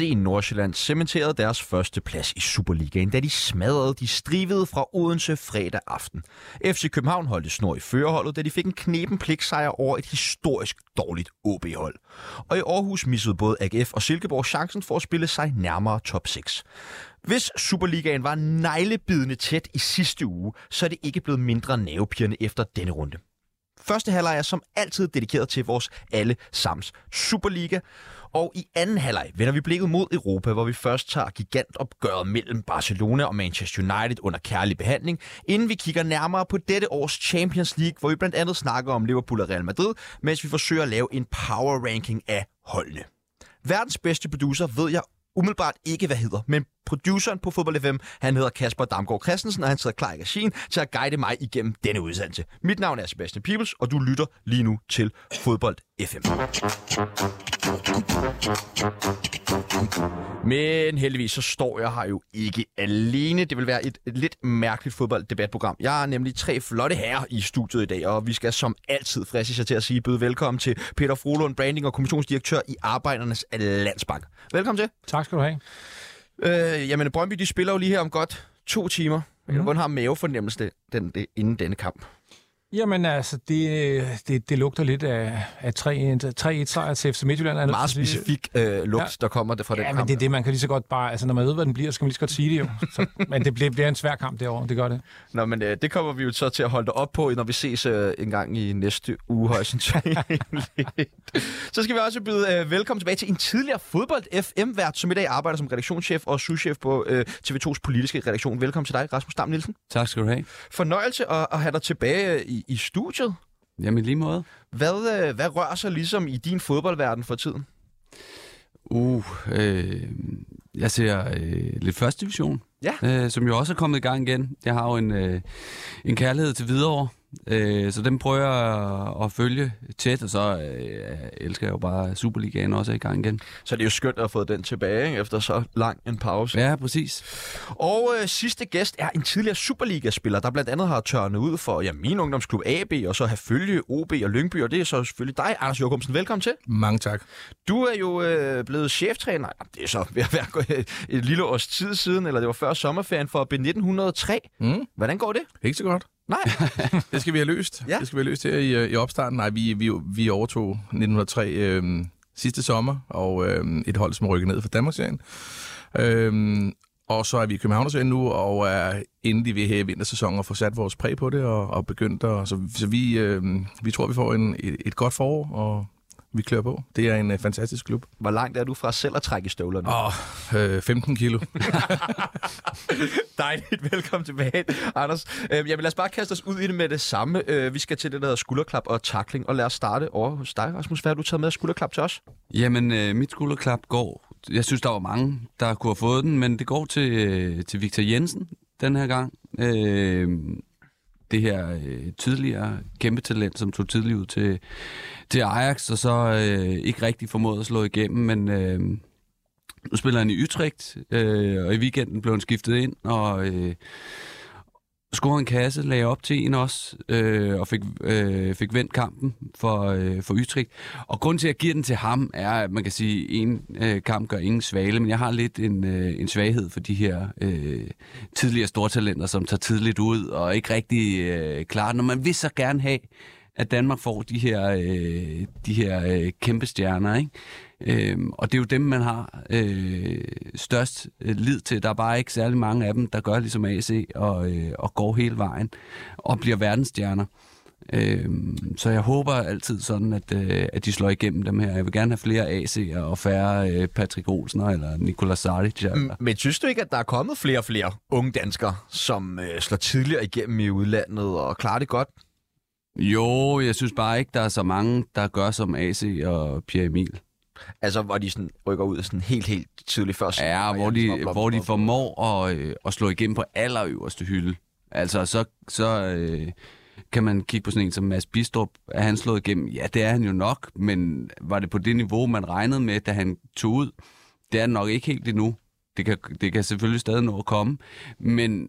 FC Nordsjælland cementerede deres første plads i Superligaen, da de smadrede de strivede fra Odense fredag aften. FC København holdte snor i førerholdet, da de fik en knepen pligtsejr over et historisk dårligt OB-hold. Og i Aarhus missede både AGF og Silkeborg chancen for at spille sig nærmere top 6. Hvis Superligaen var neglebidende tæt i sidste uge, så er det ikke blevet mindre nervepirrende efter denne runde. Første halvleg er som altid dedikeret til vores alle sams Superliga. Og i anden halvleg vender vi blikket mod Europa, hvor vi først tager gigantopgøret mellem Barcelona og Manchester United under kærlig behandling, inden vi kigger nærmere på dette års Champions League, hvor vi blandt andet snakker om Liverpool og Real Madrid, mens vi forsøger at lave en power ranking af holdene. Verdens bedste producer ved jeg umiddelbart ikke, hvad hedder, men produceren på Fodbold FM, han hedder Kasper Damgaard Christensen, og han sidder klar i regien til at guide mig igennem denne udsendelse. Mit navn er Sebastian Pibels, og du lytter lige nu til Fodbold FM. Men heldigvis så står jeg her jo ikke alene. Det vil være et, et lidt mærkeligt fodbolddebatprogram. Jeg har nemlig tre flotte herrer i studiet i dag, og vi skal som altid fristes sig til at sige byde velkommen til Peter Frohlund, branding og kommissionsdirektør i Arbejdernes Landsbank. Velkommen til. Tak skal du have. Øh, jamen, Brøndby, de spiller jo lige her om godt to timer. Mm. Hvordan har mavefornemmelse den, det, inden denne kamp? Jamen altså, det, det, det lugter lidt af, af 3-1-sejr til FC Midtjylland. Er Meget specifik øh, lugt, ja. der kommer det fra ja, den kamp. men det er det, man kan lige så godt bare... Altså, når man ved, hvad den bliver, så kan man lige så godt sige det jo. Så, men det bliver, bliver en svær kamp derovre, det gør det. Nå, men øh, det kommer vi jo så til at holde dig op på, når vi ses øh, en gang i næste uge, højst Så skal vi også byde øh, velkommen tilbage til en tidligere fodbold-FM-vært, som i dag arbejder som redaktionschef og souschef på øh, TV2's politiske redaktion. Velkommen til dig, Rasmus Dam Nielsen. Tak skal du have. Fornøjelse at, at have dig tilbage øh, i, i studiet. Jamen lige måde. Hvad, øh, hvad rører sig ligesom i din fodboldverden for tiden? Uh, øh, jeg ser øh, lidt første division, Ja. øh, som jo også er kommet i gang igen. Jeg har jo en, øh, en kærlighed til Hvidovre, øh, så den prøver jeg at, følge tæt, og så øh, elsker jeg jo bare Superligaen også i gang igen. Så det er jo skønt at have fået den tilbage ikke, efter så lang en pause. Ja, præcis. Og øh, sidste gæst er en tidligere Superliga-spiller, der blandt andet har tørnet ud for ja, min ungdomsklub AB, og så have følge OB og Lyngby, og det er så selvfølgelig dig, Anders Jokumsen. Velkommen til. Mange tak. Du er jo øh, blevet cheftræner, nej, det er så ved at være et, et lille års tid siden, eller det var før sommerferien for B1903. Mm. Hvordan går det? Ikke så godt. Nej. Det skal vi have løst. Ja. Det skal vi have løst her i, øh, i opstarten. Nej, vi, vi, vi overtog 1903 øh, sidste sommer, og øh, et hold, som rykker ned fra Danmarksserien. Øh, og så er vi i Københavnerserien nu, og er endelig ved her i vintersæsonen at få sat vores præg på det, og, og begyndt at, så, så vi, øh, vi tror, vi får en, et, et godt forår, og vi klør på. Det er en øh, fantastisk klub. Hvor langt er du fra selv at trække støvlerne? Og øh, 15 kilo. Dejligt. Velkommen tilbage, Anders. Øh, jeg vil lad os bare kaste os ud i det med det samme. Øh, vi skal til det, der hedder skulderklap og takling, og lad os starte over hos dig, Rasmus. Hvad har du taget med af skulderklap til os? Jamen, øh, mit skulderklap går... Jeg synes, der var mange, der kunne have fået den, men det går til, øh, til Victor Jensen den her gang. Øh, det her øh, tidligere kæmpe talent, som tog tidligt ud til, til Ajax, og så øh, ikke rigtig formåede at slå igennem, men øh, nu spiller han i Utrecht, øh, og i weekenden blev han skiftet ind, og øh, scorede en kasse, lagde op til en også, øh, og fik, øh, fik vendt kampen for, øh, for Utrecht. Og grund til, at jeg giver den til ham, er, at man kan sige, at en øh, kamp gør ingen svale, men jeg har lidt en, øh, en svaghed for de her øh, tidligere stortalenter, som tager tidligt ud, og ikke rigtig øh, klar. Når man vil så gerne have, at Danmark får de her, øh, de her øh, kæmpe stjerner, ikke? Øhm, og det er jo dem, man har øh, størst øh, lid til. Der er bare ikke særlig mange af dem, der gør ligesom AC og, øh, og går hele vejen og bliver verdensstjerner. Øhm, så jeg håber altid sådan, at, øh, at de slår igennem dem her. Jeg vil gerne have flere AC'er og færre øh, Patrick Olsen eller Nikola Saric. Eller. Men synes du ikke, at der er kommet flere og flere unge danskere, som øh, slår tidligere igennem i udlandet og klarer det godt? Jo, jeg synes bare ikke, der er så mange, der gør som AC og Pierre Emil. Altså, hvor de sådan rykker ud sådan helt, helt tidligt først. Ja, hvor de, hvor de formår at, øh, at slå igennem på allerøverste hylde. Altså, så, så øh, kan man kigge på sådan en som Mads Bistrup. Er han slået igennem? Ja, det er han jo nok, men var det på det niveau, man regnede med, da han tog ud? Det er nok ikke helt endnu. Det kan, det kan selvfølgelig stadig nå at komme, men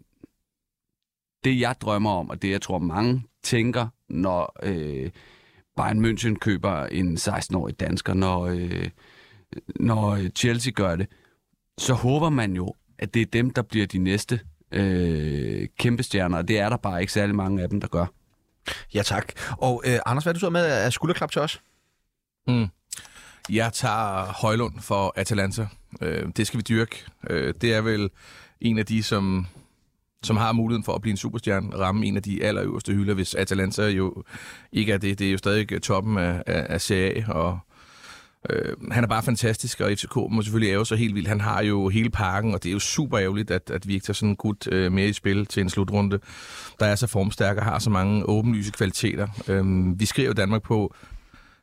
det jeg drømmer om, og det jeg tror mange tænker, når øh, Bayern München køber en 16-årig dansker, når, øh, når Chelsea gør det, så håber man jo, at det er dem, der bliver de næste øh, kæmpe stjerner, og det er der bare ikke særlig mange af dem, der gør. Ja, tak. Og øh, Anders, hvad er du så med af skulderklap til os? Mm. Jeg tager Højlund for Atalanta. Øh, det skal vi dyrke. Øh, det er vel en af de, som, som har muligheden for at blive en superstjerne, ramme en af de allerøverste hylder, hvis Atalanta jo ikke er det. Det er jo stadig toppen af, af, af Serie A, og Øh, han er bare fantastisk, og FCK må selvfølgelig ære sig helt vildt. Han har jo hele pakken, og det er jo super ærgerligt, at, at vi ikke tager sådan en gut øh, med i spil til en slutrunde, der er så formstærk og har så mange åbenlyse kvaliteter. Øh, vi skriver Danmark på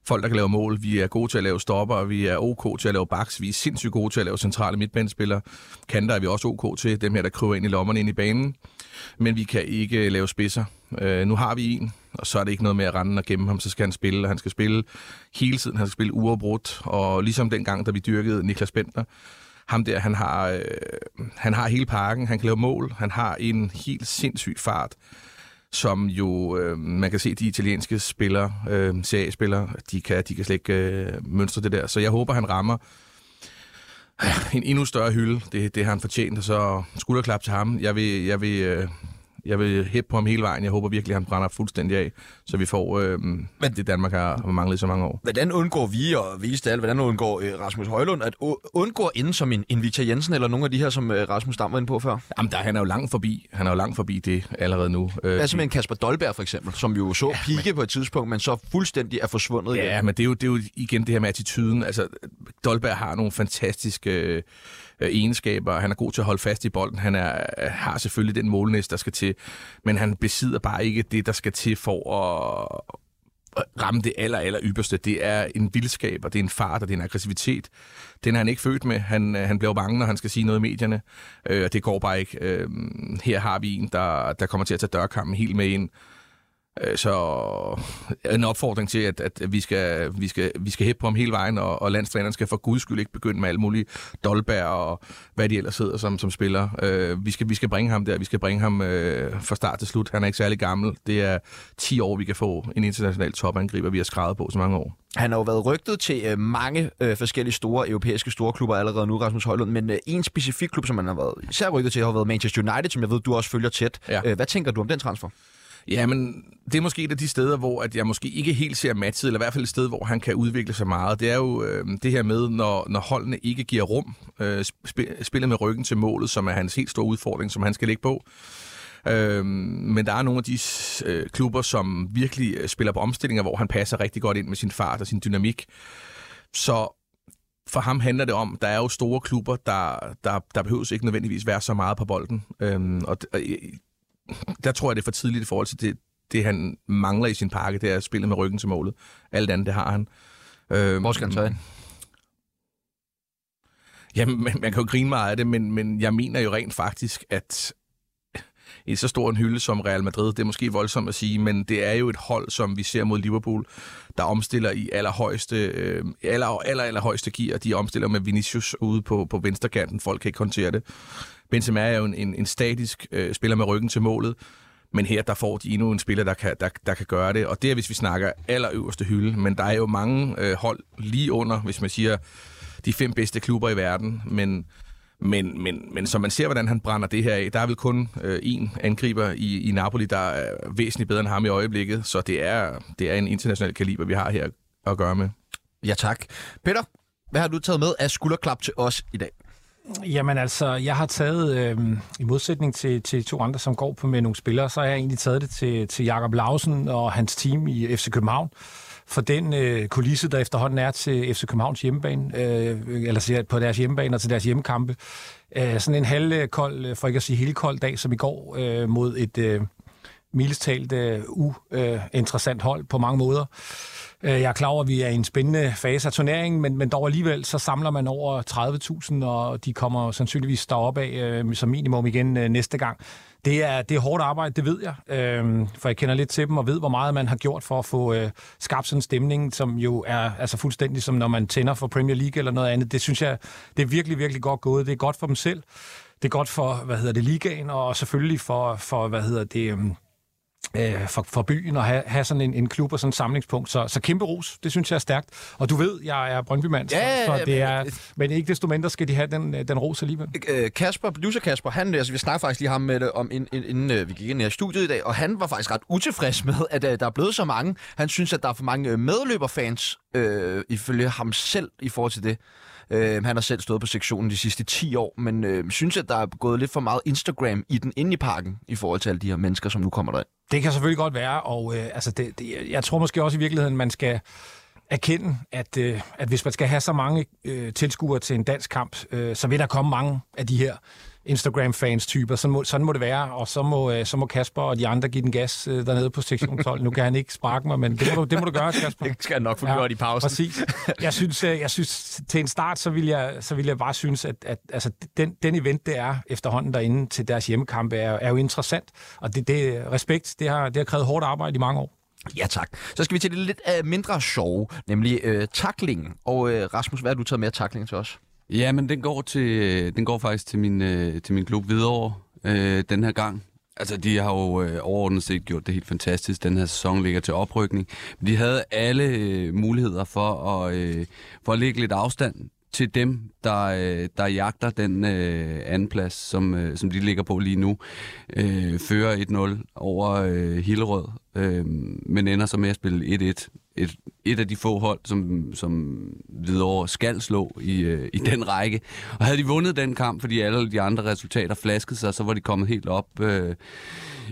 folk, der kan lave mål. Vi er gode til at lave stopper, vi er ok til at lave baks, vi er sindssygt gode til at lave centrale midtbanespillere. Kanter er vi også ok til, dem her, der kryber ind i lommerne ind i banen. Men vi kan ikke lave spidser. Øh, nu har vi en, og så er det ikke noget med at rende og gemme ham, så skal han spille, og han skal spille hele tiden, han skal spille uafbrudt, og ligesom dengang, da vi dyrkede Niklas Bentner, ham der, han har, øh, han har hele parken, han kan lave mål, han har en helt sindssyg fart, som jo, øh, man kan se, de italienske spillere, øh, CA-spillere, de kan, de kan slet ikke øh, mønstre det der. Så jeg håber, han rammer øh, en endnu større hylde. Det, det har han fortjent, og så skulderklap til ham. Jeg vil, jeg vil, øh, jeg vil hæppe på ham hele vejen. Jeg håber virkelig, at han brænder fuldstændig af, så vi får øh, Men, det Danmark har manglet i så mange år. Hvordan undgår vi, og vise det alt, hvordan undgår øh, Rasmus Højlund at undgå inden som en, en Victor Jensen, eller nogle af de her, som øh, Rasmus Dam var inde på før? Jamen, der, han er jo langt forbi. Han er jo langt forbi det allerede nu. Øh, Hvad med en Kasper Dolberg, for eksempel, som jo så ja, pike men... på et tidspunkt, men så fuldstændig er forsvundet ja, igen? Ja, men det er, jo, det er jo igen det her med attituden. Altså, Dolberg har nogle fantastiske... Øh, øh, egenskaber. Han er god til at holde fast i bolden. Han er, øh, har selvfølgelig den målnæst, der skal til. Men han besidder bare ikke det, der skal til for at ramme det aller, aller ypperste. Det er en vildskab, og det er en fart, og det er en aggressivitet. Den er han ikke født med. Han, øh, han bliver bange, når han skal sige noget i medierne. Øh, og det går bare ikke. Øh, her har vi en, der, der kommer til at tage dørkampen helt med ind. Øh, så en opfordring til, at, at vi, skal, vi, skal, vi skal hæppe på ham hele vejen, og, og landstræneren skal for guds skyld ikke begynde med alle mulige Dolberg og hvad de ellers hedder som, som spiller. Øh, vi, skal, vi skal bringe ham der, vi skal bringe ham øh, fra start til slut. Han er ikke særlig gammel. Det er 10 år, vi kan få en international topangriber, vi har skrevet på så mange år. Han har jo været rygtet til øh, mange øh, forskellige store europæiske store klubber allerede nu, Rasmus Højlund, men øh, en specifik klub, som han har været især rygtet til, har været Manchester United, som jeg ved, du også følger tæt. Ja. Øh, hvad tænker du om den transfer? Ja, men det er måske et af de steder, hvor at jeg måske ikke helt ser matchet, eller i hvert fald et sted, hvor han kan udvikle sig meget. Det er jo øh, det her med, når, når holdene ikke giver rum, øh, sp- spiller med ryggen til målet, som er hans helt store udfordring, som han skal ligge på. Øh, men der er nogle af de øh, klubber, som virkelig øh, spiller på omstillinger, hvor han passer rigtig godt ind med sin fart og sin dynamik. Så for ham handler det om, der er jo store klubber, der, der, der behøves ikke nødvendigvis være så meget på bolden. Øhm, og, og der tror jeg, det er for tidligt i forhold til det, det han mangler i sin pakke, det er at spille med ryggen til målet. Alt andet, det har han. Øh, Hvor skal han så? Jamen, man, man kan jo grine meget af det, men, men jeg mener jo rent faktisk, at i så stor en hylde som Real Madrid, det er måske voldsomt at sige, men det er jo et hold, som vi ser mod Liverpool, der omstiller i allerhøjeste, øh, aller, aller, aller højeste gear. De omstiller med Vinicius ude på, på venstrekanten. Folk kan ikke håndtere det. Benzema er jo en, en, en statisk øh, spiller med ryggen til målet, men her der får de endnu en spiller, der kan, der, der kan gøre det. Og det er, hvis vi snakker allerøverste hylde. Men der er jo mange øh, hold lige under, hvis man siger, de fem bedste klubber i verden. Men, men, men, men som man ser, hvordan han brænder det her af, der er vel kun øh, én angriber i, i Napoli, der er væsentligt bedre end ham i øjeblikket. Så det er, det er en international kaliber, vi har her at gøre med. Ja, tak. Peter, hvad har du taget med af skulderklap til os i dag? Jamen altså, jeg har taget, øh, i modsætning til, til to andre, som går på med nogle spillere, så har jeg egentlig taget det til, til Jakob Lausen og hans team i FC København for den øh, kulisse, der efterhånden er til FC Københavns hjemmebane, øh, eller på deres hjemmebane og til deres hjemmekampe. Øh, sådan en halvkold, øh, for ikke at sige hele kold dag, som i går, øh, mod et øh, mildestalt øh, uinteressant hold på mange måder. Øh, Jeg er klar over, at vi er i en spændende fase af turneringen, men, men dog alligevel, så samler man over 30.000, og de kommer sandsynligvis derop af øh, som minimum igen øh, næste gang. Det er, det er hårdt arbejde, det ved jeg, øh, for jeg kender lidt til dem og ved, hvor meget man har gjort for at få øh, skabt sådan en stemning, som jo er altså fuldstændig som når man tænder for Premier League eller noget andet. Det synes jeg, det er virkelig, virkelig godt gået. Det er godt for dem selv. Det er godt for, hvad hedder det, ligaen, og selvfølgelig for, for hvad hedder det, Øh, øh, for, for byen at have, have sådan en, en klub og sådan en samlingspunkt. Så, så kæmpe ros, det synes jeg er stærkt. Og du ved, jeg er Brøndby-mand, Ja, så, så det er, men- ikke desto mindre skal de have den, den ros alligevel. Øh, Kasper, producer Kasper, han, altså, vi snakkede faktisk lige ham med det om, inden, inden øh, vi gik ind i studiet i dag, og han var faktisk ret utilfreds med, at øh, der er blevet så mange. Han synes, at der er for mange øh, medløberfans, øh, ifølge ham selv, i forhold til det. Øh, han har selv stået på sektionen de sidste 10 år, men øh, synes, at der er gået lidt for meget Instagram i den inde i parken, i forhold til alle de her mennesker, som nu kommer derind. Det kan selvfølgelig godt være, og øh, altså det, det, jeg tror måske også i virkeligheden, man skal erkende, at, øh, at hvis man skal have så mange øh, tilskuere til en dansk kamp, øh, så vil der komme mange af de her Instagram-fans-typer. Sådan må, sådan må det være, og så må, øh, så må Kasper og de andre give den gas øh, dernede på sektion 12. Nu kan han ikke sparke mig, men det må du, det må du gøre, Kasper. Det skal jeg nok få ja, gjort i pausen. Præcis. Jeg synes, øh, jeg synes til en start, så vil jeg, så vil jeg bare synes, at, at altså, den, den event, det er efterhånden derinde til deres hjemmekampe, er, er jo interessant. Og det, det respekt, det har, det har krævet hårdt arbejde i mange år. Ja, tak. Så skal vi til det lidt uh, mindre sjove, nemlig uh, taklingen. Og uh, Rasmus, hvad har du taget med af taklingen til os? Ja, men den går, til, øh, den går faktisk til min, øh, til min klub Hvidovre øh, den her gang. Altså, de har jo øh, overordnet set gjort det helt fantastisk. Den her sæson ligger til oprykning. Men de havde alle øh, muligheder for at, øh, for at lægge lidt afstand til dem, der, øh, der jagter den øh, anden plads, som, øh, som de ligger på lige nu. Øh, fører 1-0 over øh, Hillerød, øh, men ender så med at spille 1-1. Et, et af de få hold, som, som Hvidovre skal slå i, øh, i den række. Og havde de vundet den kamp, fordi alle de andre resultater flaskede sig, så var de kommet helt op øh,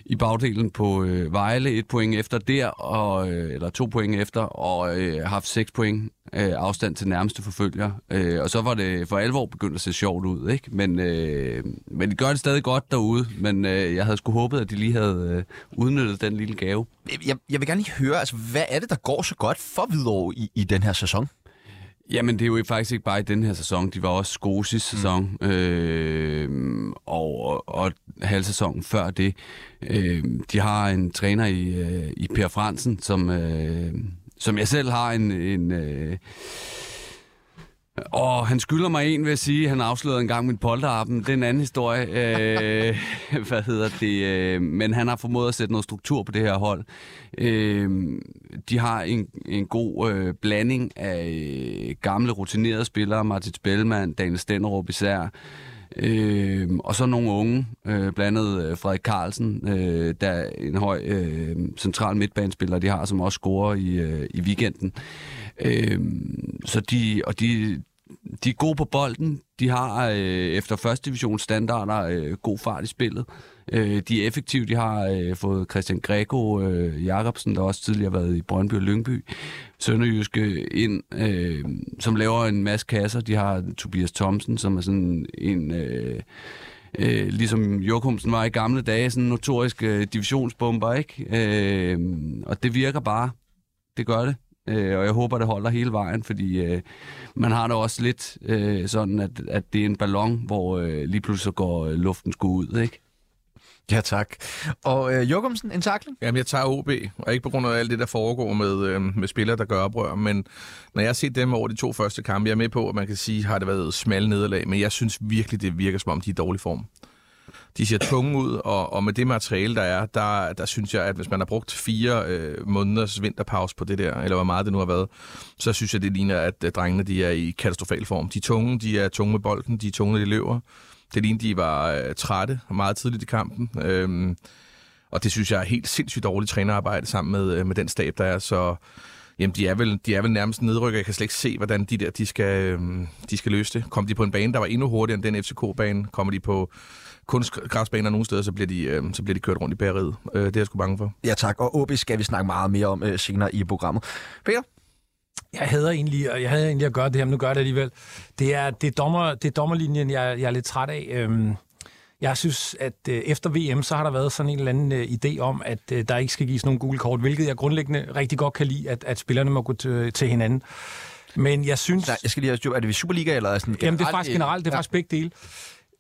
i bagdelen på øh, Vejle. Et point efter der, og, øh, eller to point efter, og øh, haft seks point øh, afstand til nærmeste forfølger. Øh, og så var det for alvor begyndt at se sjovt ud, ikke? Men, øh, men de gør det stadig godt derude, men øh, jeg havde sgu håbet, at de lige havde øh, udnyttet den lille gave. Jeg, jeg vil gerne lige høre, altså, hvad er det, der går så godt for Hvidovre i, i den her sæson? Jamen, det er jo faktisk ikke bare i den her sæson. De var også gode sidste sæson. Øh, og, og halvsæsonen før det. Øh, de har en træner i, øh, i Per Fransen, som, øh, som jeg selv har en... en øh, og han skylder mig en, ved at sige. Han afslørede en gang min polterappen. Det er en anden historie. Øh, hvad hedder det? Øh, men han har formået at sætte noget struktur på det her hold. Øh, de har en, en god øh, blanding af øh, gamle, rutinerede spillere. Martin Spellman, Daniel Stenderup især. Øh, og så nogle unge, øh, blandt andet øh, Frederik Carlsen, øh, der er en høj øh, central midtbanespiller, de har, som også scorer i, øh, i weekenden. Øh, så de, og de, de er gode på bolden. De har øh, efter første division standarder øh, god fart i spillet. Øh, Øh, de er effektive. De har øh, fået Christian Greco øh, Jacobsen, der også tidligere har været i Brøndby og Lyngby, Sønderjyske ind, øh, som laver en masse kasser. De har Tobias Thomsen, som er sådan en... Øh, øh, ligesom Jokumsen var i gamle dage, sådan en notorisk øh, divisionsbomber, ikke? Øh, og det virker bare. Det gør det. Øh, og jeg håber, det holder hele vejen, fordi øh, man har det også lidt øh, sådan, at, at det er en ballon, hvor øh, lige pludselig går øh, luften sgu ud, ikke? Ja, tak. Og øh, Jokumsen, en takling? Jamen, jeg tager OB, og ikke på grund af alt det, der foregår med, øh, med spillere, der gør oprør, men når jeg har set dem over de to første kampe, jeg er med på, at man kan sige, har det været smalle nederlag, men jeg synes virkelig, det virker som om, de er i dårlig form. De ser tunge ud, og, og med det materiale, der er, der, der synes jeg, at hvis man har brugt fire øh, måneders vinterpause på det der, eller hvor meget det nu har været, så synes jeg, det ligner, at, drengene de er i katastrofal form. De er tunge, de er tunge med bolden, de er tunge, når de løber. Det lignede, de var øh, trætte meget tidligt i kampen. Øhm, og det synes jeg er helt sindssygt dårligt trænerarbejde sammen med, øh, med den stab, der er. Så jamen, de, er vel, de er vel nærmest nedrykker. Jeg kan slet ikke se, hvordan de der de skal, øh, de skal løse det. Kom de på en bane, der var endnu hurtigere end den FCK-bane? Kommer de på kunstgræsbaner nogle steder, så bliver de, øh, så bliver de kørt rundt i bæreriet. Øh, det er jeg sgu bange for. Ja, tak. Og OB skal vi snakke meget mere om øh, senere i programmet. Peter? Jeg hader egentlig, og jeg havde egentlig at gøre det her, men nu gør jeg det alligevel. Det er, det er, dommer, det er dommerlinjen, jeg, jeg er lidt træt af. Øhm, Jeg synes, at øh, efter VM, så har der været sådan en eller anden øh, idé om, at øh, der ikke skal gives nogen gule kort, hvilket jeg grundlæggende rigtig godt kan lide, at, at spillerne må gå til, til hinanden. Men jeg synes... Nej, jeg skal lige have styr. Er det ved Superliga, eller er sådan Jamen, det er faktisk generelt, det er faktisk begge dele.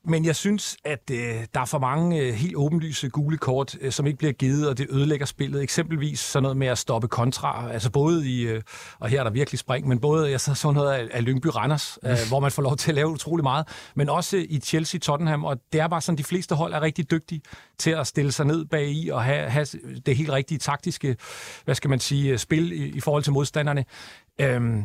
Men jeg synes, at øh, der er for mange øh, helt åbenlyse gule kort, øh, som ikke bliver givet, og det ødelægger spillet. Eksempelvis sådan noget med at stoppe kontra, altså både i, øh, og her er der virkelig spring, men både, jeg så sådan noget af, af Lyngby Randers, øh, hvor man får lov til at lave utrolig meget, men også i Chelsea Tottenham, og det er bare sådan, de fleste hold er rigtig dygtige til at stille sig ned bag i og have, have det helt rigtige taktiske, hvad skal man sige, spil i, i forhold til modstanderne. Øhm,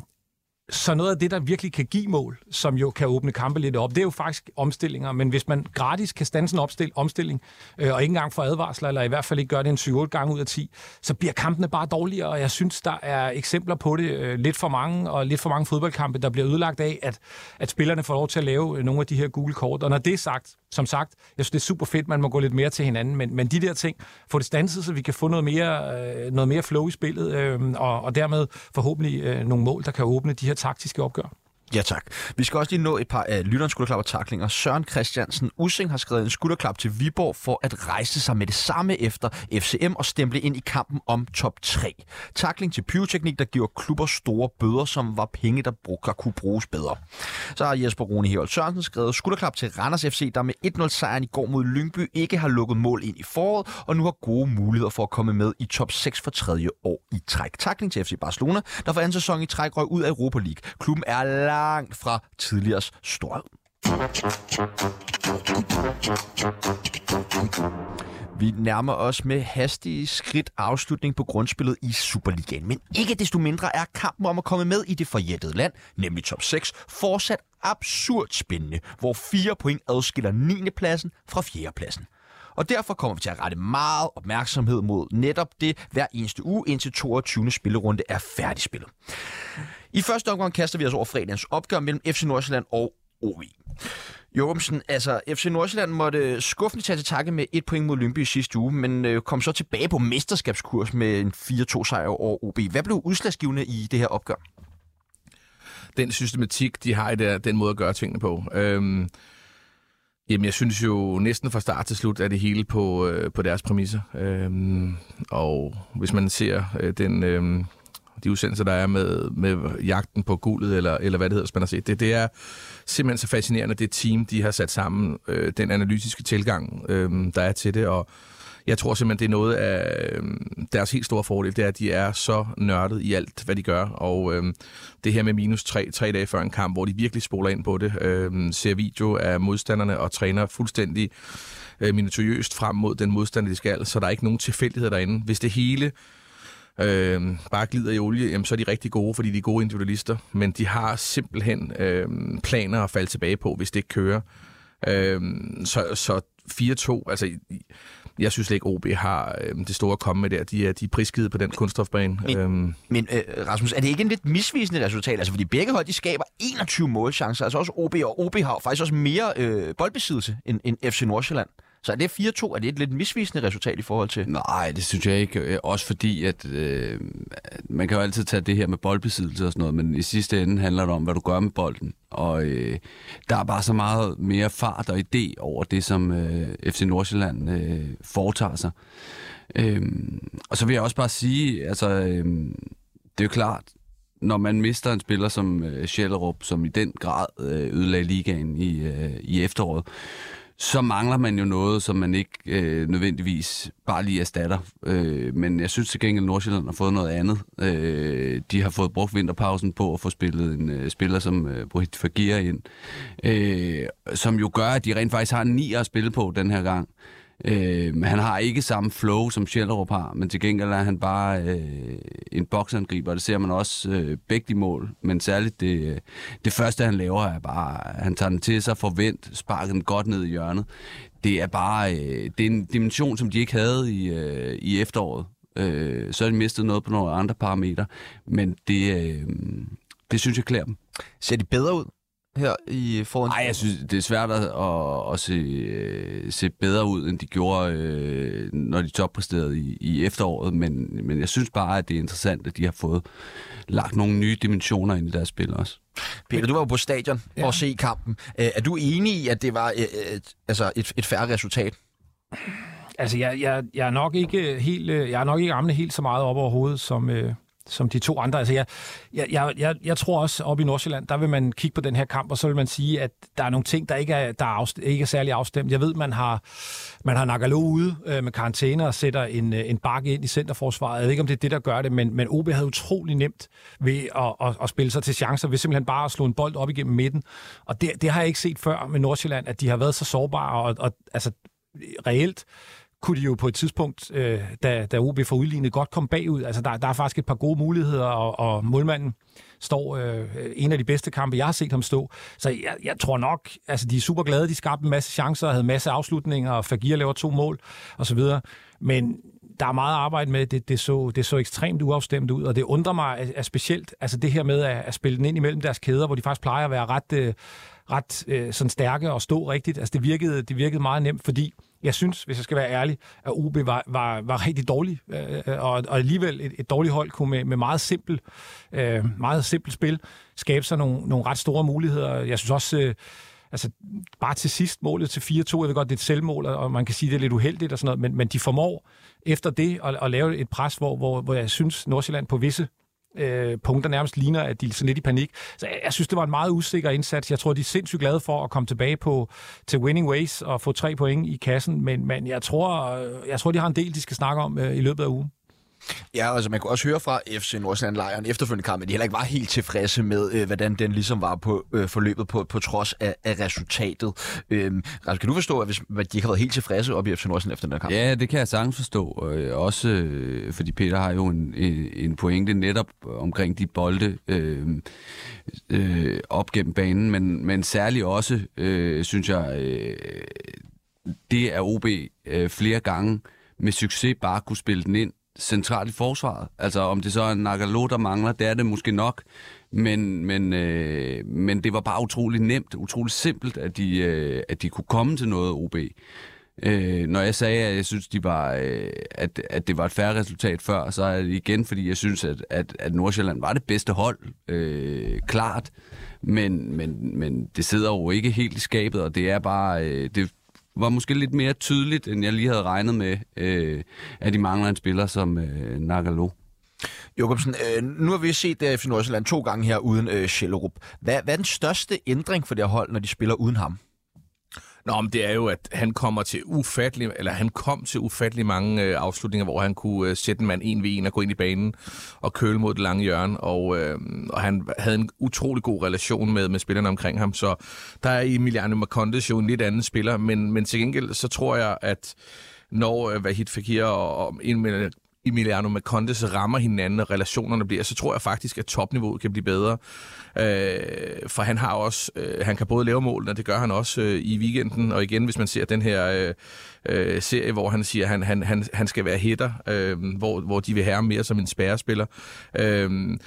så noget af det, der virkelig kan give mål, som jo kan åbne kampe lidt op, det er jo faktisk omstillinger. Men hvis man gratis kan stande en opstil, omstilling, øh, og ikke engang få advarsler, eller i hvert fald ikke gøre det en 7-8 gange ud af 10, så bliver kampene bare dårligere. Og jeg synes, der er eksempler på det øh, lidt for mange, og lidt for mange fodboldkampe, der bliver ødelagt af, at, at spillerne får lov til at lave øh, nogle af de her gule kort. Og når det er sagt, som sagt, jeg synes, det er super fedt, man må gå lidt mere til hinanden, men, men de der ting, få det stanset, så vi kan få noget mere, øh, noget mere flow i spillet, øh, og, og dermed forhåbentlig øh, nogle mål, der kan åbne de her taktiske opgør. Ja tak. Vi skal også lige nå et par af lytterens skulderklap og taklinger. Søren Christiansen Using har skrevet en skulderklap til Viborg for at rejse sig med det samme efter FCM og stemple ind i kampen om top 3. Takling til pyroteknik, der giver klubber store bøder, som var penge, der, brug, der kunne bruges bedre. Så har Jesper Rune Herold Sørensen skrevet skulderklap til Randers FC, der med 1-0 sejren i går mod Lyngby ikke har lukket mål ind i foråret, og nu har gode muligheder for at komme med i top 6 for tredje år i træk. Takling til FC Barcelona, der for anden sæson i træk røg ud af Europa League. Klubben er langt fra tidligere storhed. Vi nærmer os med hastige skridt afslutning på grundspillet i Superligaen. Men ikke desto mindre er kampen om at komme med i det forjættede land, nemlig top 6, fortsat absurd spændende, hvor fire point adskiller 9. pladsen fra 4. pladsen. Og derfor kommer vi til at rette meget opmærksomhed mod netop det hver eneste uge, indtil 22. spillerunde er færdigspillet. I første omgang kaster vi os over fredagens opgør mellem FC Nordsjælland og OB. Jørgensen, altså FC Nordsjælland måtte skuffende tage til takke med et point mod Lyngby i sidste uge, men øh, kom så tilbage på mesterskabskurs med en 4-2 sejr over OB. Hvad blev udslagsgivende i det her opgør? Den systematik, de har i der, den måde at gøre tingene på. Øhm, jamen, jeg synes jo næsten fra start til slut, er det hele på, øh, på deres præmisser. Øhm, og hvis man ser øh, den... Øh, de udsendelser, der er med, med jagten på guldet, eller, eller hvad det hedder, man har set. Det, det er simpelthen så fascinerende, det team, de har sat sammen, øh, den analytiske tilgang, øh, der er til det, og jeg tror simpelthen, det er noget af øh, deres helt store fordel, det er, at de er så nørdet i alt, hvad de gør, og øh, det her med minus tre, tre dage før en kamp, hvor de virkelig spoler ind på det, øh, ser video af modstanderne og træner fuldstændig øh, minutiøst frem mod den modstander, de skal, så der er ikke nogen tilfældighed derinde. Hvis det hele øh, bare glider i olie, jamen, så er de rigtig gode, fordi de er gode individualister. Men de har simpelthen øh, planer at falde tilbage på, hvis det ikke kører. Øh, så, så 4-2, altså jeg synes ikke, OB har øh, det store at komme med der. De er, de er prisgivet på den kunststofbane. Men, øhm. men øh, Rasmus, er det ikke en lidt misvisende resultat? Altså, fordi begge hold, de skaber 21 målchancer. Altså også OB, og OB har faktisk også mere øh, boldbesiddelse end, end FC Nordsjælland. Så er det 4-2? Er det et lidt misvisende resultat i forhold til? Nej, det synes jeg ikke. Øh, også fordi, at øh, man kan jo altid tage det her med boldbesiddelse og sådan noget, men i sidste ende handler det om, hvad du gør med bolden. Og øh, der er bare så meget mere fart og idé over det, som øh, FC Nordsjælland øh, foretager sig. Øh, og så vil jeg også bare sige, altså, øh, det er jo klart, når man mister en spiller som øh, Schellerup, som i den grad øh, ødelagde ligaen i, øh, i efteråret, så mangler man jo noget, som man ikke øh, nødvendigvis bare lige erstatter. Øh, men jeg synes til gengæld, at Nordsjælland har fået noget andet. Øh, de har fået brugt vinterpausen på at få spillet en øh, spiller som øh, Brahit Fagir ind, øh, som jo gør, at de rent faktisk har ni at spille på den her gang. Øh, Øh, han har ikke samme flow, som Schellerup har, men til gengæld er han bare øh, en boksangriber, og det ser man også øh, begge de mål. Men særligt det, øh, det første, han laver, er bare, han tager den til sig, forvent, sparker den godt ned i hjørnet. Det er bare øh, det er en dimension, som de ikke havde i, øh, i efteråret. Øh, så har de mistet noget på nogle andre parametre, men det, øh, det synes jeg klæder dem. Ser de bedre ud? Her i foran? Nej, jeg synes, det er svært at, at, at se, øh, se bedre ud, end de gjorde, øh, når de toppræsterede i, i efteråret. Men, men jeg synes bare, at det er interessant, at de har fået lagt nogle nye dimensioner ind i deres spil også. Peter, du var jo på stadion ja. og se kampen. Øh, er du enig i, at det var et, et, altså et, et færre resultat? Altså, jeg, jeg, jeg er nok ikke helt, øh, jeg er nok ikke rammende helt så meget op over hovedet, som, øh, som de to andre. Altså, jeg, jeg, jeg, jeg tror også, op i Nordsjælland, der vil man kigge på den her kamp, og så vil man sige, at der er nogle ting, der ikke er, der er, afstemt, ikke er særlig afstemt. Jeg ved, man har, man har Nagalo ude øh, med karantæne og sætter en, øh, en bakke ind i centerforsvaret. Jeg ved ikke, om det er det, der gør det, men, men OB havde utrolig nemt ved at, at, at spille sig til chancer, ved simpelthen bare at slå en bold op igennem midten. Og det, det har jeg ikke set før med Nordsjælland, at de har været så sårbare, og, og altså reelt kunne de jo på et tidspunkt, øh, da, da OB får udlignet, godt komme bagud. Altså, der, der er faktisk et par gode muligheder, og, og målmanden står øh, en af de bedste kampe, jeg har set ham stå. Så jeg, jeg tror nok, altså de er super glade, de skabte en masse chancer, havde masse afslutninger, og Fagir laver to mål, og så videre. Men der er meget arbejde med, det, det, så, det så ekstremt uafstemt ud, og det undrer mig at, at specielt, altså det her med at, at spille den ind imellem deres kæder, hvor de faktisk plejer at være ret, øh, ret øh, sådan stærke og stå rigtigt. Altså det virkede, det virkede meget nemt, fordi jeg synes, hvis jeg skal være ærlig, at OB var, var, var rigtig dårlig, øh, og, og alligevel et, et dårligt hold kunne med, med meget simpelt øh, meget simpelt spil skabe sig nogle, nogle ret store muligheder. Jeg synes også, øh, altså bare til sidst målet til 4-2, jeg ved godt, det er et selvmål, og man kan sige, det er lidt uheldigt og sådan noget, men, men de formår efter det at, at lave et pres, hvor, hvor, hvor jeg synes, Nordsjælland på visse øh, punkter nærmest ligner, at de er sådan lidt i panik. Så jeg, jeg synes, det var en meget usikker indsats. Jeg tror, de er sindssygt glade for at komme tilbage på, til winning ways og få tre point i kassen, men, men jeg, tror, øh, jeg tror, de har en del, de skal snakke om øh, i løbet af ugen. Ja, altså man kunne også høre fra FC Nordsjælland-lejren efterfølgende kamp, at de heller ikke var helt tilfredse med, øh, hvordan den ligesom var på øh, forløbet på, på trods af, af resultatet. Øh, altså, kan du forstå, at hvis, at de ikke har været helt tilfredse op i FC Nordsjælland efter den her kamp? Ja, det kan jeg sagtens forstå. Øh, også øh, fordi Peter har jo en, en pointe netop omkring de bolde øh, øh, op gennem banen, men, men særligt også, øh, synes jeg, øh, det er OB øh, flere gange med succes bare kunne spille den ind centralt i forsvaret. Altså om det så er Nagalo, der mangler, det er det måske nok. Men, men, øh, men det var bare utrolig nemt, utrolig simpelt, at de, øh, at de kunne komme til noget OB. Øh, når jeg sagde, at jeg synes, de var, øh, at, at det var et færre resultat før, så er det igen, fordi jeg synes, at, at, at Nordsjælland var det bedste hold, øh, klart. Men, men, men det sidder jo ikke helt i skabet, og det er bare, øh, det, var måske lidt mere tydeligt, end jeg lige havde regnet med, øh, at de mangler en spiller som øh, Nagalo. Jokobsen, øh, nu har vi set øh, det FC Nordsjælland to gange her uden øh, Schellerup. Hvad, hvad er den største ændring for det hold, når de spiller uden ham? Nå, men det er jo, at han kommer til ufattelig, eller han kom til ufattelig mange øh, afslutninger, hvor han kunne øh, sætte en mand en ved en og gå ind i banen og køle mod det lange hjørne, og, øh, og han havde en utrolig god relation med, med spillerne omkring ham, så der er Emiliano Marcondes jo en lidt anden spiller, men, men til gengæld så tror jeg, at når øh, Vahid Fakir og, og Emiliano Emiliano Macondes rammer hinanden, og relationerne bliver, så tror jeg faktisk, at topniveauet kan blive bedre. Øh, for han har også, øh, han kan både lave mål, og det gør han også øh, i weekenden, og igen, hvis man ser den her øh, øh, serie, hvor han siger, at han, han, han, han skal være hitter, øh, hvor, hvor de vil have ham mere som en spærrespiller. Øh,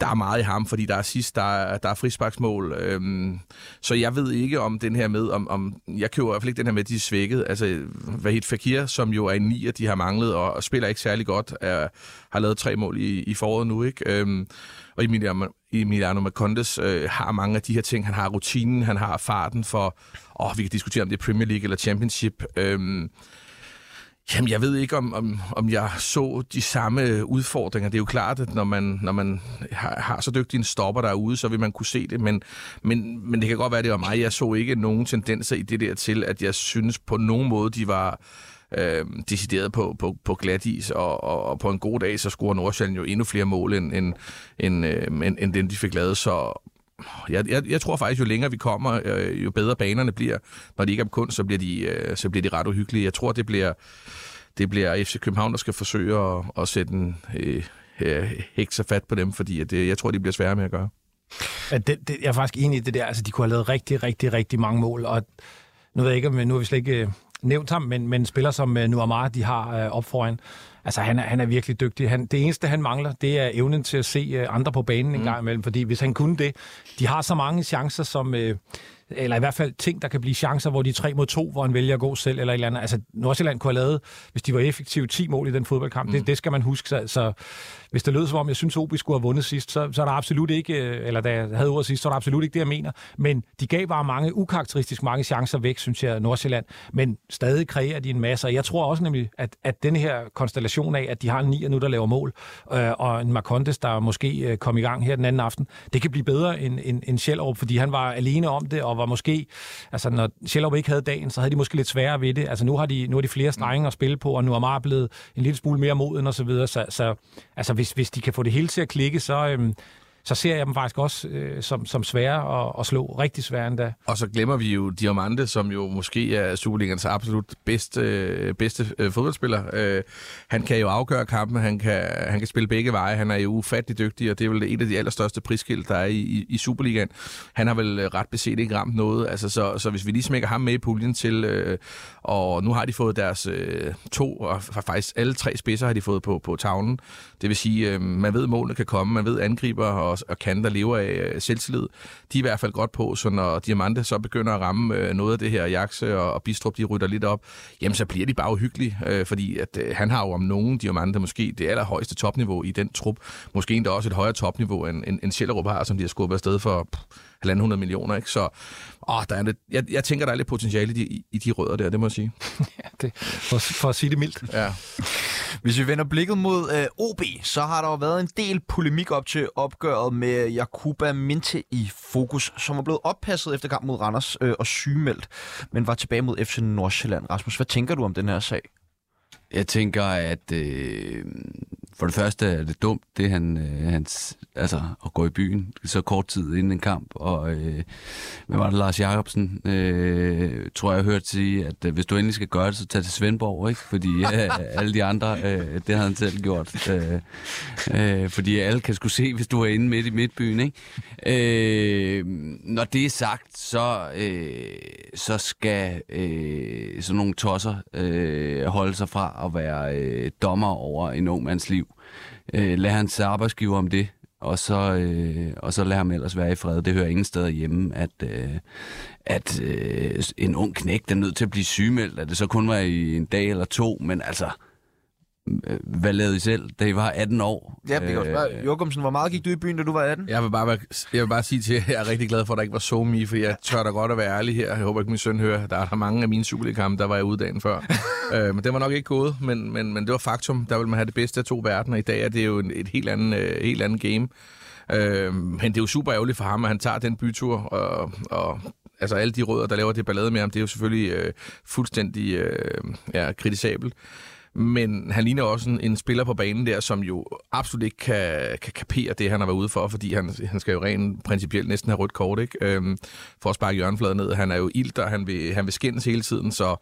der er meget i ham, fordi der er sidst, der er, der er frisparksmål. Øhm, så jeg ved ikke om den her med, om, om jeg køber i hvert fald ikke den her med, at de er svækket. Altså, Vahid Fakir, som jo er en nier, de har manglet, og, og spiller ikke særlig godt, er, har lavet tre mål i, i foråret nu, ikke? Øhm, og Emiliano, Emiliano Macondes øh, har mange af de her ting. Han har rutinen, han har farten for, åh, vi kan diskutere om det er Premier League eller Championship. Øhm, Jamen, jeg ved ikke, om, om, om jeg så de samme udfordringer. Det er jo klart, at når man, når man har, har så dygtig en stopper derude, så vil man kunne se det. Men, men, men det kan godt være, det var mig. Jeg så ikke nogen tendenser i det der til, at jeg synes på nogen måde, de var øh, decideret på, på, på glat is, og, og, og på en god dag, så scorer Nordsjælland jo endnu flere mål, end, end, end, øh, end, end dem, de fik lavet. Så jeg, jeg, jeg tror faktisk, jo længere vi kommer, øh, jo bedre banerne bliver. Når de ikke er på kunst, så bliver de, øh, så bliver de ret uhyggelige. Jeg tror, det bliver, det bliver FC København, der skal forsøge at, at sætte en øh, øh, hekser fat på dem, fordi at, øh, jeg tror, de bliver svære med at gøre. Ja, det, det, jeg er faktisk enig i det der. Altså, de kunne have lavet rigtig, rigtig, rigtig mange mål, og nu ved jeg ikke, men øh, nu har vi slet ikke øh, nævnt ham, men, men spiller som øh, uh, Nuamar, de har uh, op foran. Altså, han er, han er virkelig dygtig. Han, det eneste, han mangler, det er evnen til at se uh, andre på banen en mm. gang imellem. Fordi hvis han kunne det, de har så mange chancer, som... Uh, eller i hvert fald ting, der kan blive chancer, hvor de er 3 mod 2, hvor han vælger at gå selv, eller et eller andet. Altså, Nordsjælland kunne have lavet, hvis de var effektive, 10 mål i den fodboldkamp. Mm. Det, det skal man huske. Så, så hvis det lød som om, jeg synes, Obi skulle have vundet sidst, så, så er der absolut ikke, øh, eller da jeg havde ordet sidst, så er der absolut ikke det, jeg mener. Men de gav bare mange, ukarakteristisk mange chancer væk, synes jeg, Nordsjælland. Men stadig kræver de en masse. Og jeg tror også nemlig, at, at den her konstellation af, at de har en nier nu, der laver mål, øh, og en Marcondes, der måske øh, kom i gang her den anden aften, det kan blive bedre end, end, end Sjællerup, fordi han var alene om det, og var måske, altså når Sjællerup ikke havde dagen, så havde de måske lidt sværere ved det. Altså nu har de, nu har de flere strenge at spille på, og nu er Mar blevet en lille smule mere moden og så videre. Så, så altså hvis, hvis de kan få det hele til at klikke, så, øhm, så ser jeg dem faktisk også øh, som, som svære at, at slå. Rigtig svære endda. Og så glemmer vi jo Diamante, som jo måske er Superligans absolut bedste, øh, bedste øh, fodboldspiller. Øh, han kan jo afgøre kampen, han kan, han kan spille begge veje, han er jo ufattelig dygtig, og det er vel et af de allerstørste prisskilt, der er i, i, i Superligaen. Han har vel øh, ret beset ikke ramt noget, altså, så, så hvis vi lige smækker ham med i puljen til, øh, og nu har de fået deres øh, to, og faktisk alle tre spidser har de fået på, på tavlen. Det vil sige, øh, man ved, at målene kan komme, man ved, angriber og, og kanter lever af øh, selvtillid. De er i hvert fald godt på, så når Diamante så begynder at ramme øh, noget af det her, Jakse og, og Bistrup, de rytter lidt op, jamen så bliver de bare uhyggelige, øh, fordi at, øh, han har jo om nogen Diamante måske det allerhøjeste topniveau i den trup. Måske endda også et højere topniveau, end, end, end Sjællerup har, som de har skubbet afsted for pff, 1.500 millioner. Ikke? Så åh, der er lidt, jeg, jeg tænker, der er lidt potentiale i de, i de rødder der, det må jeg sige. ja, det, for, for at sige det mildt. Ja. Hvis vi vender blikket mod øh, OB, så har der jo været en del polemik op til opgøret med Jakuba Minte i fokus, som er blevet oppasset efter kamp mod Randers øh, og sygemeldt, men var tilbage mod FC Nordsjælland. Rasmus, hvad tænker du om den her sag? Jeg tænker, at øh, for det første er det dumt, det han, øh, hans, altså at gå i byen så kort tid inden en kamp. Og øh, hvad var det, Lars Jacobsen, øh, tror jeg, har hørt sige, at øh, hvis du endelig skal gøre det, så tag til Svendborg, ikke? Fordi øh, alle de andre, øh, det havde han selv gjort. Øh, øh, fordi alle kan skulle se, hvis du er inde midt i midtbyen, ikke? Øh, når det er sagt, så, øh, så skal øh, sådan nogle tosser øh, holde sig fra at være øh, dommer over en ung mands liv. Øh, lad hans arbejdsgiver om det, og så, øh, og så lad ham ellers være i fred. Det hører ingen steder hjemme, at, øh, at øh, en ung knægt er nødt til at blive sygemeldt. At det så kun var i en dag eller to, men altså, øh, hvad lavede I selv, da I var 18 år? Ja, vi kan også spørge, Jokumsen, hvor meget gik du i byen, da du var 18? Jeg vil bare, være, jeg vil bare sige til jer, at jeg er rigtig glad for, at der ikke var so me, for jeg tør da godt at være ærlig her. Jeg håber ikke, min søn hører. Der er der mange af mine Superliga-kampe, der var jeg ude dagen før. øh, men det var nok ikke gået, men, men, men det var faktum. Der vil man have det bedste af to verdener. I dag er det jo et helt andet, øh, helt andet game. Øh, men det er jo super ærgerligt for ham, at han tager den bytur, og, og altså alle de rødder, der laver det ballade med ham, det er jo selvfølgelig øh, fuldstændig øh, ja, kritisabelt. Men han ligner også en, en spiller på banen der, som jo absolut ikke kan, kan kapere det, han har været ude for, fordi han, han skal jo rent principielt næsten have rødt kort, ikke? Øhm, for at sparke hjørnefladen ned. Han er jo ild, og han vil, han vil skændes hele tiden, så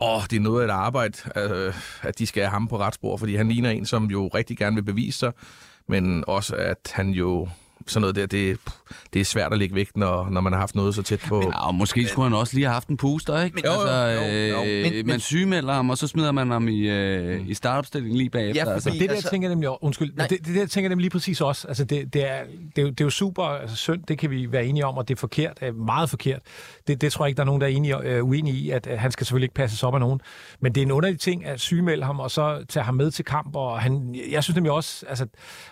åh, det er noget af et arbejde, øh, at de skal have ham på ret spor, fordi han ligner en, som jo rigtig gerne vil bevise sig, men også at han jo sådan noget der, det, det er svært at lægge væk, når, når man har haft noget så tæt på. Ja, og måske skulle han også lige have haft en puster, ikke? Men, altså, jo, jo, jo. Øh, Men- man men- sygemelder ham, og så smider man ham i, øh, i startopstillingen lige bagefter. Ja, altså. fordi- Det der altså- tænker jeg nemlig, undskyld, Nej. det, det der tænker jeg nemlig lige præcis også. Altså det, det, er, det, er jo, det er jo super altså synd, det kan vi være enige om, og det er forkert, er meget forkert. Det, det tror jeg ikke, der er nogen, der er enige, øh, uenige i, at, at han skal selvfølgelig ikke passes op af nogen. Men det er en underlig ting at sygemelde ham, og så tage ham med til kamp, og han, jeg synes nemlig også, altså,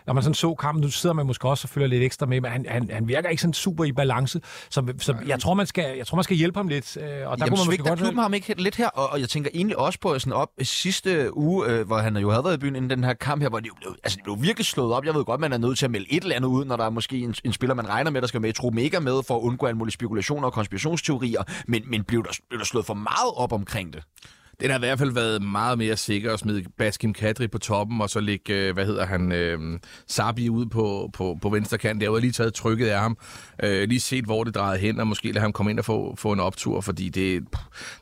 når man sådan så kampen, nu sidder man måske også og følger lidt ekstra med, men han, han, han virker ikke sådan super i balance, så, så jeg, tror, man skal, jeg tror, man skal hjælpe ham lidt, øh, og der Jamen, kunne man måske godt... klubben ham ikke lidt her, og, og jeg tænker egentlig også på sådan op sidste uge, øh, hvor han jo havde været i byen inden den her kamp her, hvor de jo blev, altså, de blev virkelig slået op. Jeg ved godt, man er nødt til at melde et eller andet ud, når der er måske en, en spiller, man regner med, der skal med i truppen, ikke er med for at undgå alle mulige spekulationer og konspirationsteorier, men, men blev, der, blev der slået for meget op omkring det? Den har i hvert fald været meget mere sikker at smide Baskim Kadri på toppen, og så lægge, øh, hvad hedder han, øh, Sabi ud på, på, på venstre kant. Jeg har lige taget trykket af ham, øh, lige set, hvor det drejede hen, og måske lade ham komme ind og få, få en optur, fordi det,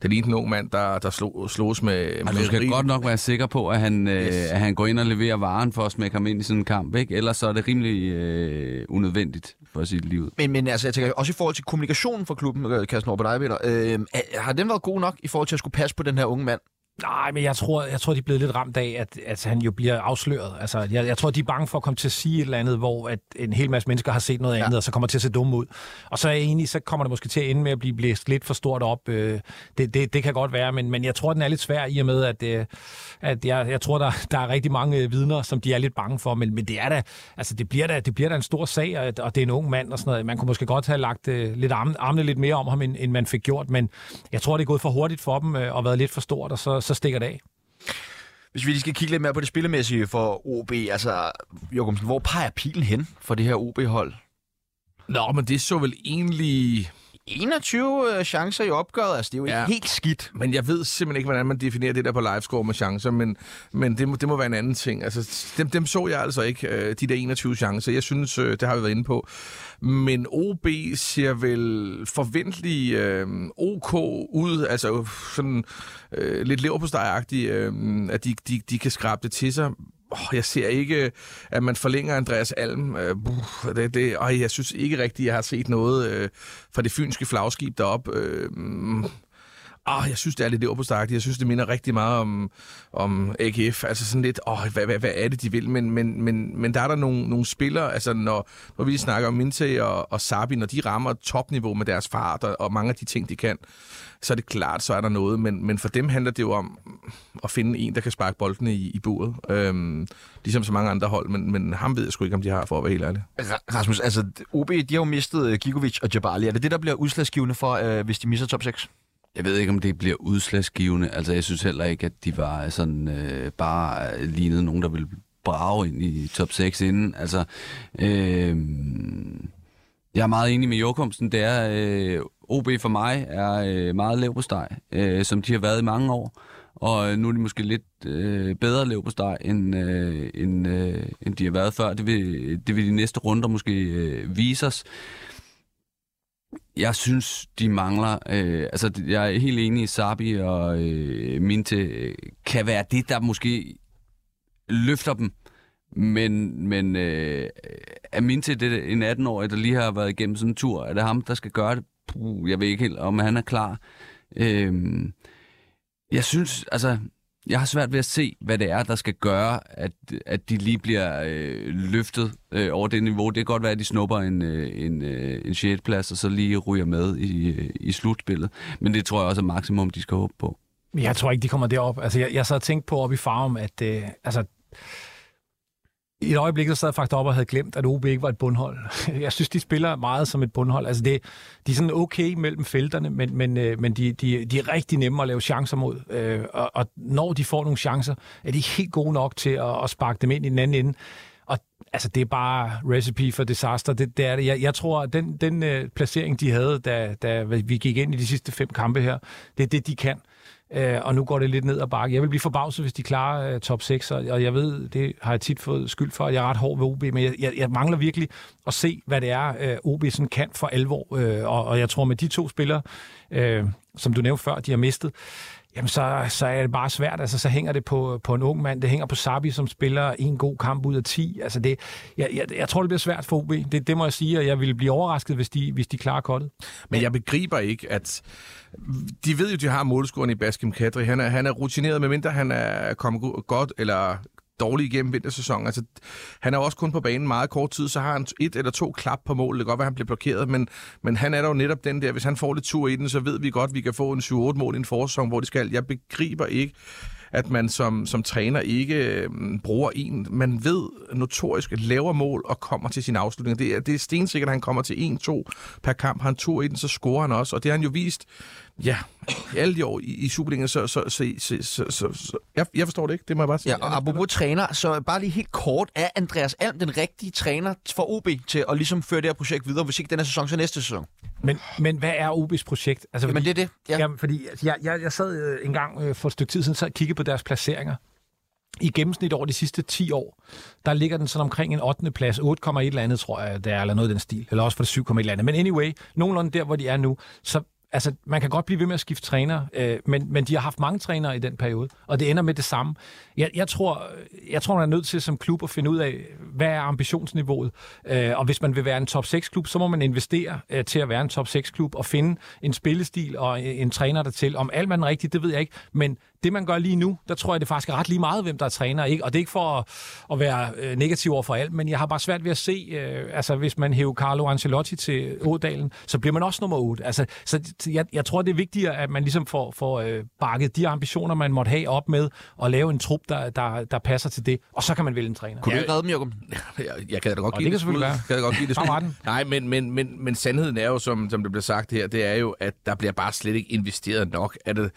det lignede en ung mand, der, der slog, slås med... Altså, med du skal rig- godt nok være sikker på, at han, yes. Yes. øh, at han går ind og leverer varen for at smække ham ind i sådan en kamp, ikke? Ellers så er det rimelig øh, unødvendigt for at sige det lige ud. Men, men altså, jeg tænker også i forhold til kommunikationen for klubben, øh, Carsten over på dig, Peter, øh, er- har den været god nok i forhold til at skulle passe på den her unge mand? Nej, men jeg tror, jeg tror, de er blevet lidt ramt af, at, at han jo bliver afsløret. Altså, jeg, jeg tror, de er bange for at komme til at sige et eller andet, hvor at en hel masse mennesker har set noget ja. andet, og så kommer til at se dumme ud. Og så er jeg enig, så kommer det måske til at ende med at blive blæst lidt for stort op. Øh, det, det, det kan godt være, men, men jeg tror, den er lidt svær i og med, at, øh, at jeg, jeg tror, der, der er rigtig mange vidner, som de er lidt bange for. Men, men det er da, altså det bliver da, det bliver da en stor sag, og, og det er en ung mand og sådan noget. Man kunne måske godt have lagt uh, lidt armene, armene lidt mere om ham, end, end man fik gjort, men jeg tror, det er gået for hurtigt for dem uh, og været lidt for stort, og så, så stikker det af. Hvis vi lige skal kigge lidt mere på det spillemæssige for OB, altså, Jokumsen, hvor peger pilen hen for det her OB-hold? Nå, men det så vel egentlig 21 øh, chancer i opgøret, altså det er jo ja. helt skidt. Men jeg ved simpelthen ikke, hvordan man definerer det der på livescore med chancer, men, men det, må, det må være en anden ting. Altså, dem, dem så jeg altså ikke, øh, de der 21 chancer. Jeg synes, øh, det har vi været inde på. Men OB ser vel forventelig øh, OK ud, altså sådan øh, lidt leverpostejagtigt, øh, at de, de, de kan skrabe det til sig oh, jeg ser ikke, at man forlænger Andreas Alm. Øh, det, det, og jeg synes ikke rigtigt, at jeg har set noget øh, fra det fynske flagskib deroppe. Øh, mm. Ah, jeg synes, det er lidt overpåstagt. Jeg synes, det minder rigtig meget om, om AGF. Altså sådan lidt, åh, hvad, hvad, hvad er det, de vil? Men, men, men, men der er der nogle, nogle spillere, altså når, når vi snakker om Minte og, og Sabi, når de rammer topniveau med deres fart og, og mange af de ting, de kan, så er det klart, så er der noget. Men, men for dem handler det jo om at finde en, der kan sparke boldene i, i buret. Øhm, ligesom så mange andre hold, men, men ham ved jeg sgu ikke, om de har, for at være helt ærlig. Rasmus, altså OB, de har jo mistet øh, Gigovic og Jabali. Er det det, der bliver udslagsgivende for, øh, hvis de misser top 6? Jeg ved ikke, om det bliver udslagsgivende. Altså, jeg synes heller ikke, at de var sådan øh, bare lignede nogen, der ville brage ind i top 6 inden. Altså, øh, jeg er meget enig med Jokumsen. Det er, øh, OB for mig er øh, meget lav på steg, øh, som de har været i mange år. Og øh, nu er de måske lidt øh, bedre lav på steg, end, øh, end, øh, end de har været før. Det vil, det vil de næste runder måske øh, vise os. Jeg synes, de mangler... Øh, altså, jeg er helt enig i, Sabi og øh, Minte øh, kan være det, der måske løfter dem. Men, men øh, er Minte det en 18-årig, der lige har været igennem sådan en tur? Er det ham, der skal gøre det? Puh, jeg ved ikke helt, om han er klar. Øh, jeg synes, altså, jeg har svært ved at se, hvad det er, der skal gøre, at, at de lige bliver øh, løftet øh, over det niveau. Det kan godt være, at de snupper en, øh, en, øh, en 6. plads, og så lige ryger med i, øh, i slutspillet. Men det tror jeg også er maksimum, de skal håbe på. Jeg tror ikke, de kommer derop. Altså, jeg, jeg så tænkt på op i farm, at øh, altså, i et øjeblik, så sad jeg faktisk op og havde glemt, at OB ikke var et bundhold. Jeg synes, de spiller meget som et bundhold. Altså, det, de er sådan okay mellem felterne, men, men, øh, men de, de, de er rigtig nemme at lave chancer mod. Øh, og, og når de får nogle chancer, er de helt gode nok til at, at sparke dem ind i den anden ende. Og altså, det er bare recipe for disaster. Det, det er det. Jeg, jeg tror, at den, den øh, placering, de havde, da, da vi gik ind i de sidste fem kampe her, det er det, de kan. Øh, Øh, og nu går det lidt ned ad bakke. Jeg vil blive forbavset, hvis de klarer øh, top 6, og jeg ved, det har jeg tit fået skyld for, at jeg er ret hård ved OB, men jeg, jeg, jeg mangler virkelig at se, hvad det er, øh, uh, OB sådan kan for alvor. Og, og jeg tror, med de to spillere, uh, som du nævnte før, de har mistet, jamen så, så er det bare svært. Altså, så hænger det på, på en ung mand. Det hænger på Sabi, som spiller en god kamp ud af 10. Altså, det, jeg, jeg, jeg tror, det bliver svært for OB. Det, det må jeg sige, og jeg ville blive overrasket, hvis de, hvis de klarer kottet. Men jeg begriber ikke, at de ved jo, de har målscoren i Baskim Kadri. Han er, han er rutineret, medmindre han er kommet godt eller dårlig igennem vintersæsonen. Altså, han er også kun på banen meget kort tid, så har han et eller to klap på mål. Det kan godt være, at han bliver blokeret, men, men han er der jo netop den der, hvis han får lidt tur i den, så ved vi godt, at vi kan få en 7-8 mål i en forsæson, hvor de skal. Jeg begriber ikke, at man som, som træner ikke øh, bruger en. Man ved notorisk laver mål og kommer til sin afslutning. Det er, det er stensikkert, at han kommer til 1-2 per kamp. Han tur i den, så scorer han også. Og det har han jo vist ja, alle de år i, i Superligaen, så, så, så, så, så, så, så jeg, jeg forstår det ikke, det må jeg bare sige. Ja, og apropos træner, så bare lige helt kort, er Andreas Alm den rigtige træner for OB til at ligesom føre det her projekt videre, hvis ikke denne sæson, så næste sæson? Men, men hvad er OB's projekt? Altså, Jamen, fordi, det er det. Ja. Jamen, fordi jeg, jeg, jeg sad øh, en gang øh, for et stykke tid siden og kiggede på deres placeringer. I gennemsnit over de sidste 10 år, der ligger den sådan omkring en 8. plads, 8, et eller andet, tror jeg, der er, eller noget i den stil. Eller også for det 7, et eller andet. Men anyway, nogenlunde der, hvor de er nu, så altså, man kan godt blive ved med at skifte træner, øh, men, men de har haft mange trænere i den periode, og det ender med det samme. Jeg, jeg, tror, jeg tror, man er nødt til som klub at finde ud af, hvad er ambitionsniveauet, øh, og hvis man vil være en top 6-klub, så må man investere øh, til at være en top 6-klub og finde en spillestil og en, en træner der til. Om alt man er rigtigt, det ved jeg ikke, men det, man gør lige nu, der tror jeg, det faktisk er ret lige meget, hvem der er træner. Ikke? Og det er ikke for at, at være øh, negativ over for alt, men jeg har bare svært ved at se, øh, altså hvis man hæver Carlo Ancelotti til Ådalen, så bliver man også nummer 8. Altså, så jeg, jeg tror, det er vigtigere, at man ligesom får, får øh, bakket de ambitioner, man måtte have op med, og lave en trup, der, der, der passer til det, og så kan man vælge en træner. Kunne du ikke redde dem, Jacob? Jeg, jeg kan da godt Og give det kan selvfølgelig skud. være. Kan jeg godt give det skud. Nej, men, men, men, men sandheden er jo, som, som det bliver sagt her, det er jo, at der bliver bare slet ikke investeret nok. Er det,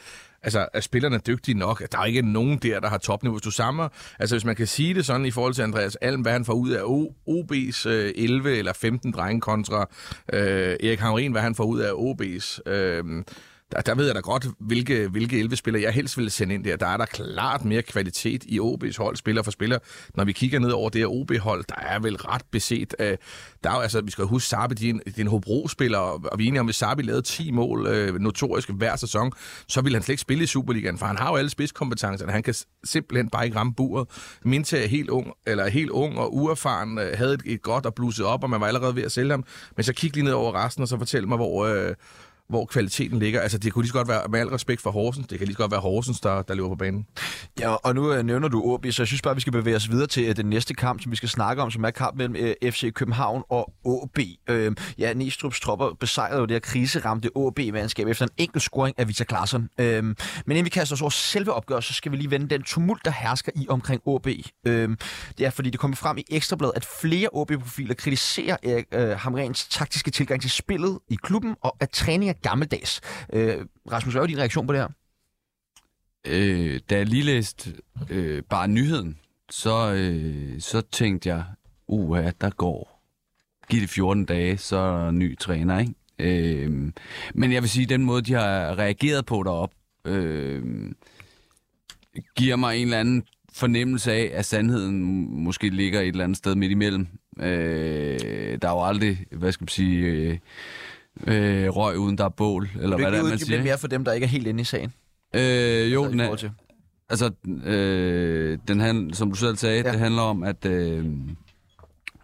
altså, er spillerne dygtige nok? Der er ikke nogen der, der har topniveau. Hvis du samler, altså hvis man kan sige det sådan i forhold til Andreas Alm, hvad han får ud af O, OB's øh, 11 eller 15 drenge kontra øh, Erik Hamrin, hvad han får ud af OB's øh, der, der ved jeg da godt, hvilke, hvilke 11 spillere jeg helst ville sende ind der. Der er der klart mere kvalitet i OB's hold, spiller for spiller. Når vi kigger ned over det her OB-hold, der er vel ret beset. Øh, der er jo, altså, vi skal huske, Sabi, din, er en, en Hobro-spiller, og vi er enige om, hvis Sabi lavede 10 mål øh, notorisk hver sæson, så ville han slet ikke spille i Superligaen, for han har jo alle spidskompetencerne. Han kan simpelthen bare ikke ramme buret. Minta er helt ung, eller helt ung og uerfaren, øh, havde et, et godt og blusset op, og man var allerede ved at sælge ham. Men så kig lige ned over resten, og så fortæl mig, hvor... Øh, hvor kvaliteten ligger. Altså, det kunne lige så godt være, med al respekt for Horsens, det kan lige så godt være Horsens, der, der løber på banen. Ja, og nu øh, nævner du OB, så jeg synes bare, vi skal bevæge os videre til øh, den næste kamp, som vi skal snakke om, som er kamp mellem øh, FC København og OB. Øh, ja, Nistrups tropper besejrede jo det her kriseramte OB-mandskab efter en enkelt scoring af Victor Klaassen. Øh, men inden vi kaster os over selve opgøret, så skal vi lige vende den tumult, der hersker i omkring OB. Øh, det er, fordi det kommer frem i Ekstrabladet, at flere OB-profiler kritiserer Erik øh, øh Hamrens taktiske tilgang til spillet i klubben, og at træning gammeldags. Øh, Rasmus, hvad er din reaktion på det her? Øh, da jeg lige læste øh, bare nyheden, så, øh, så tænkte jeg, uha, at der går. Giv det 14 dage, så er der en ny træner, ikke? Øh, men jeg vil sige, den måde, de har reageret på derop, øh, giver mig en eller anden fornemmelse af, at sandheden måske ligger et eller andet sted midt imellem. Øh, der er jo aldrig, hvad skal man sige, øh, øh, røg uden der er bål, eller hvad det er, man siger. lidt mere for dem, der ikke er helt inde i sagen? Øh, jo, i den er? Altså, øh, den hand, som du selv sagde, Ja. ja. det handler om, at, øh,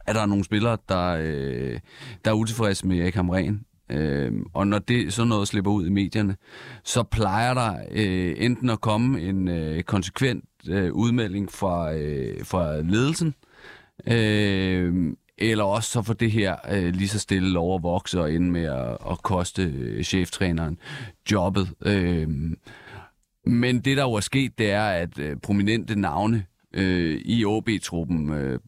at der er nogle spillere, der, øh, der er utilfredse med Erik Hamren. Øh, og når det sådan noget slipper ud i medierne, så plejer der øh, enten at komme en øh, konsekvent øh, udmelding fra, øh, fra ledelsen, øh, eller også så får det her øh, lige så stille lov at vokse og ende med at, at koste øh, cheftræneren jobbet. Øh, men det, der jo er sket, det er, at øh, prominente navne øh, i OB-truppen, øh,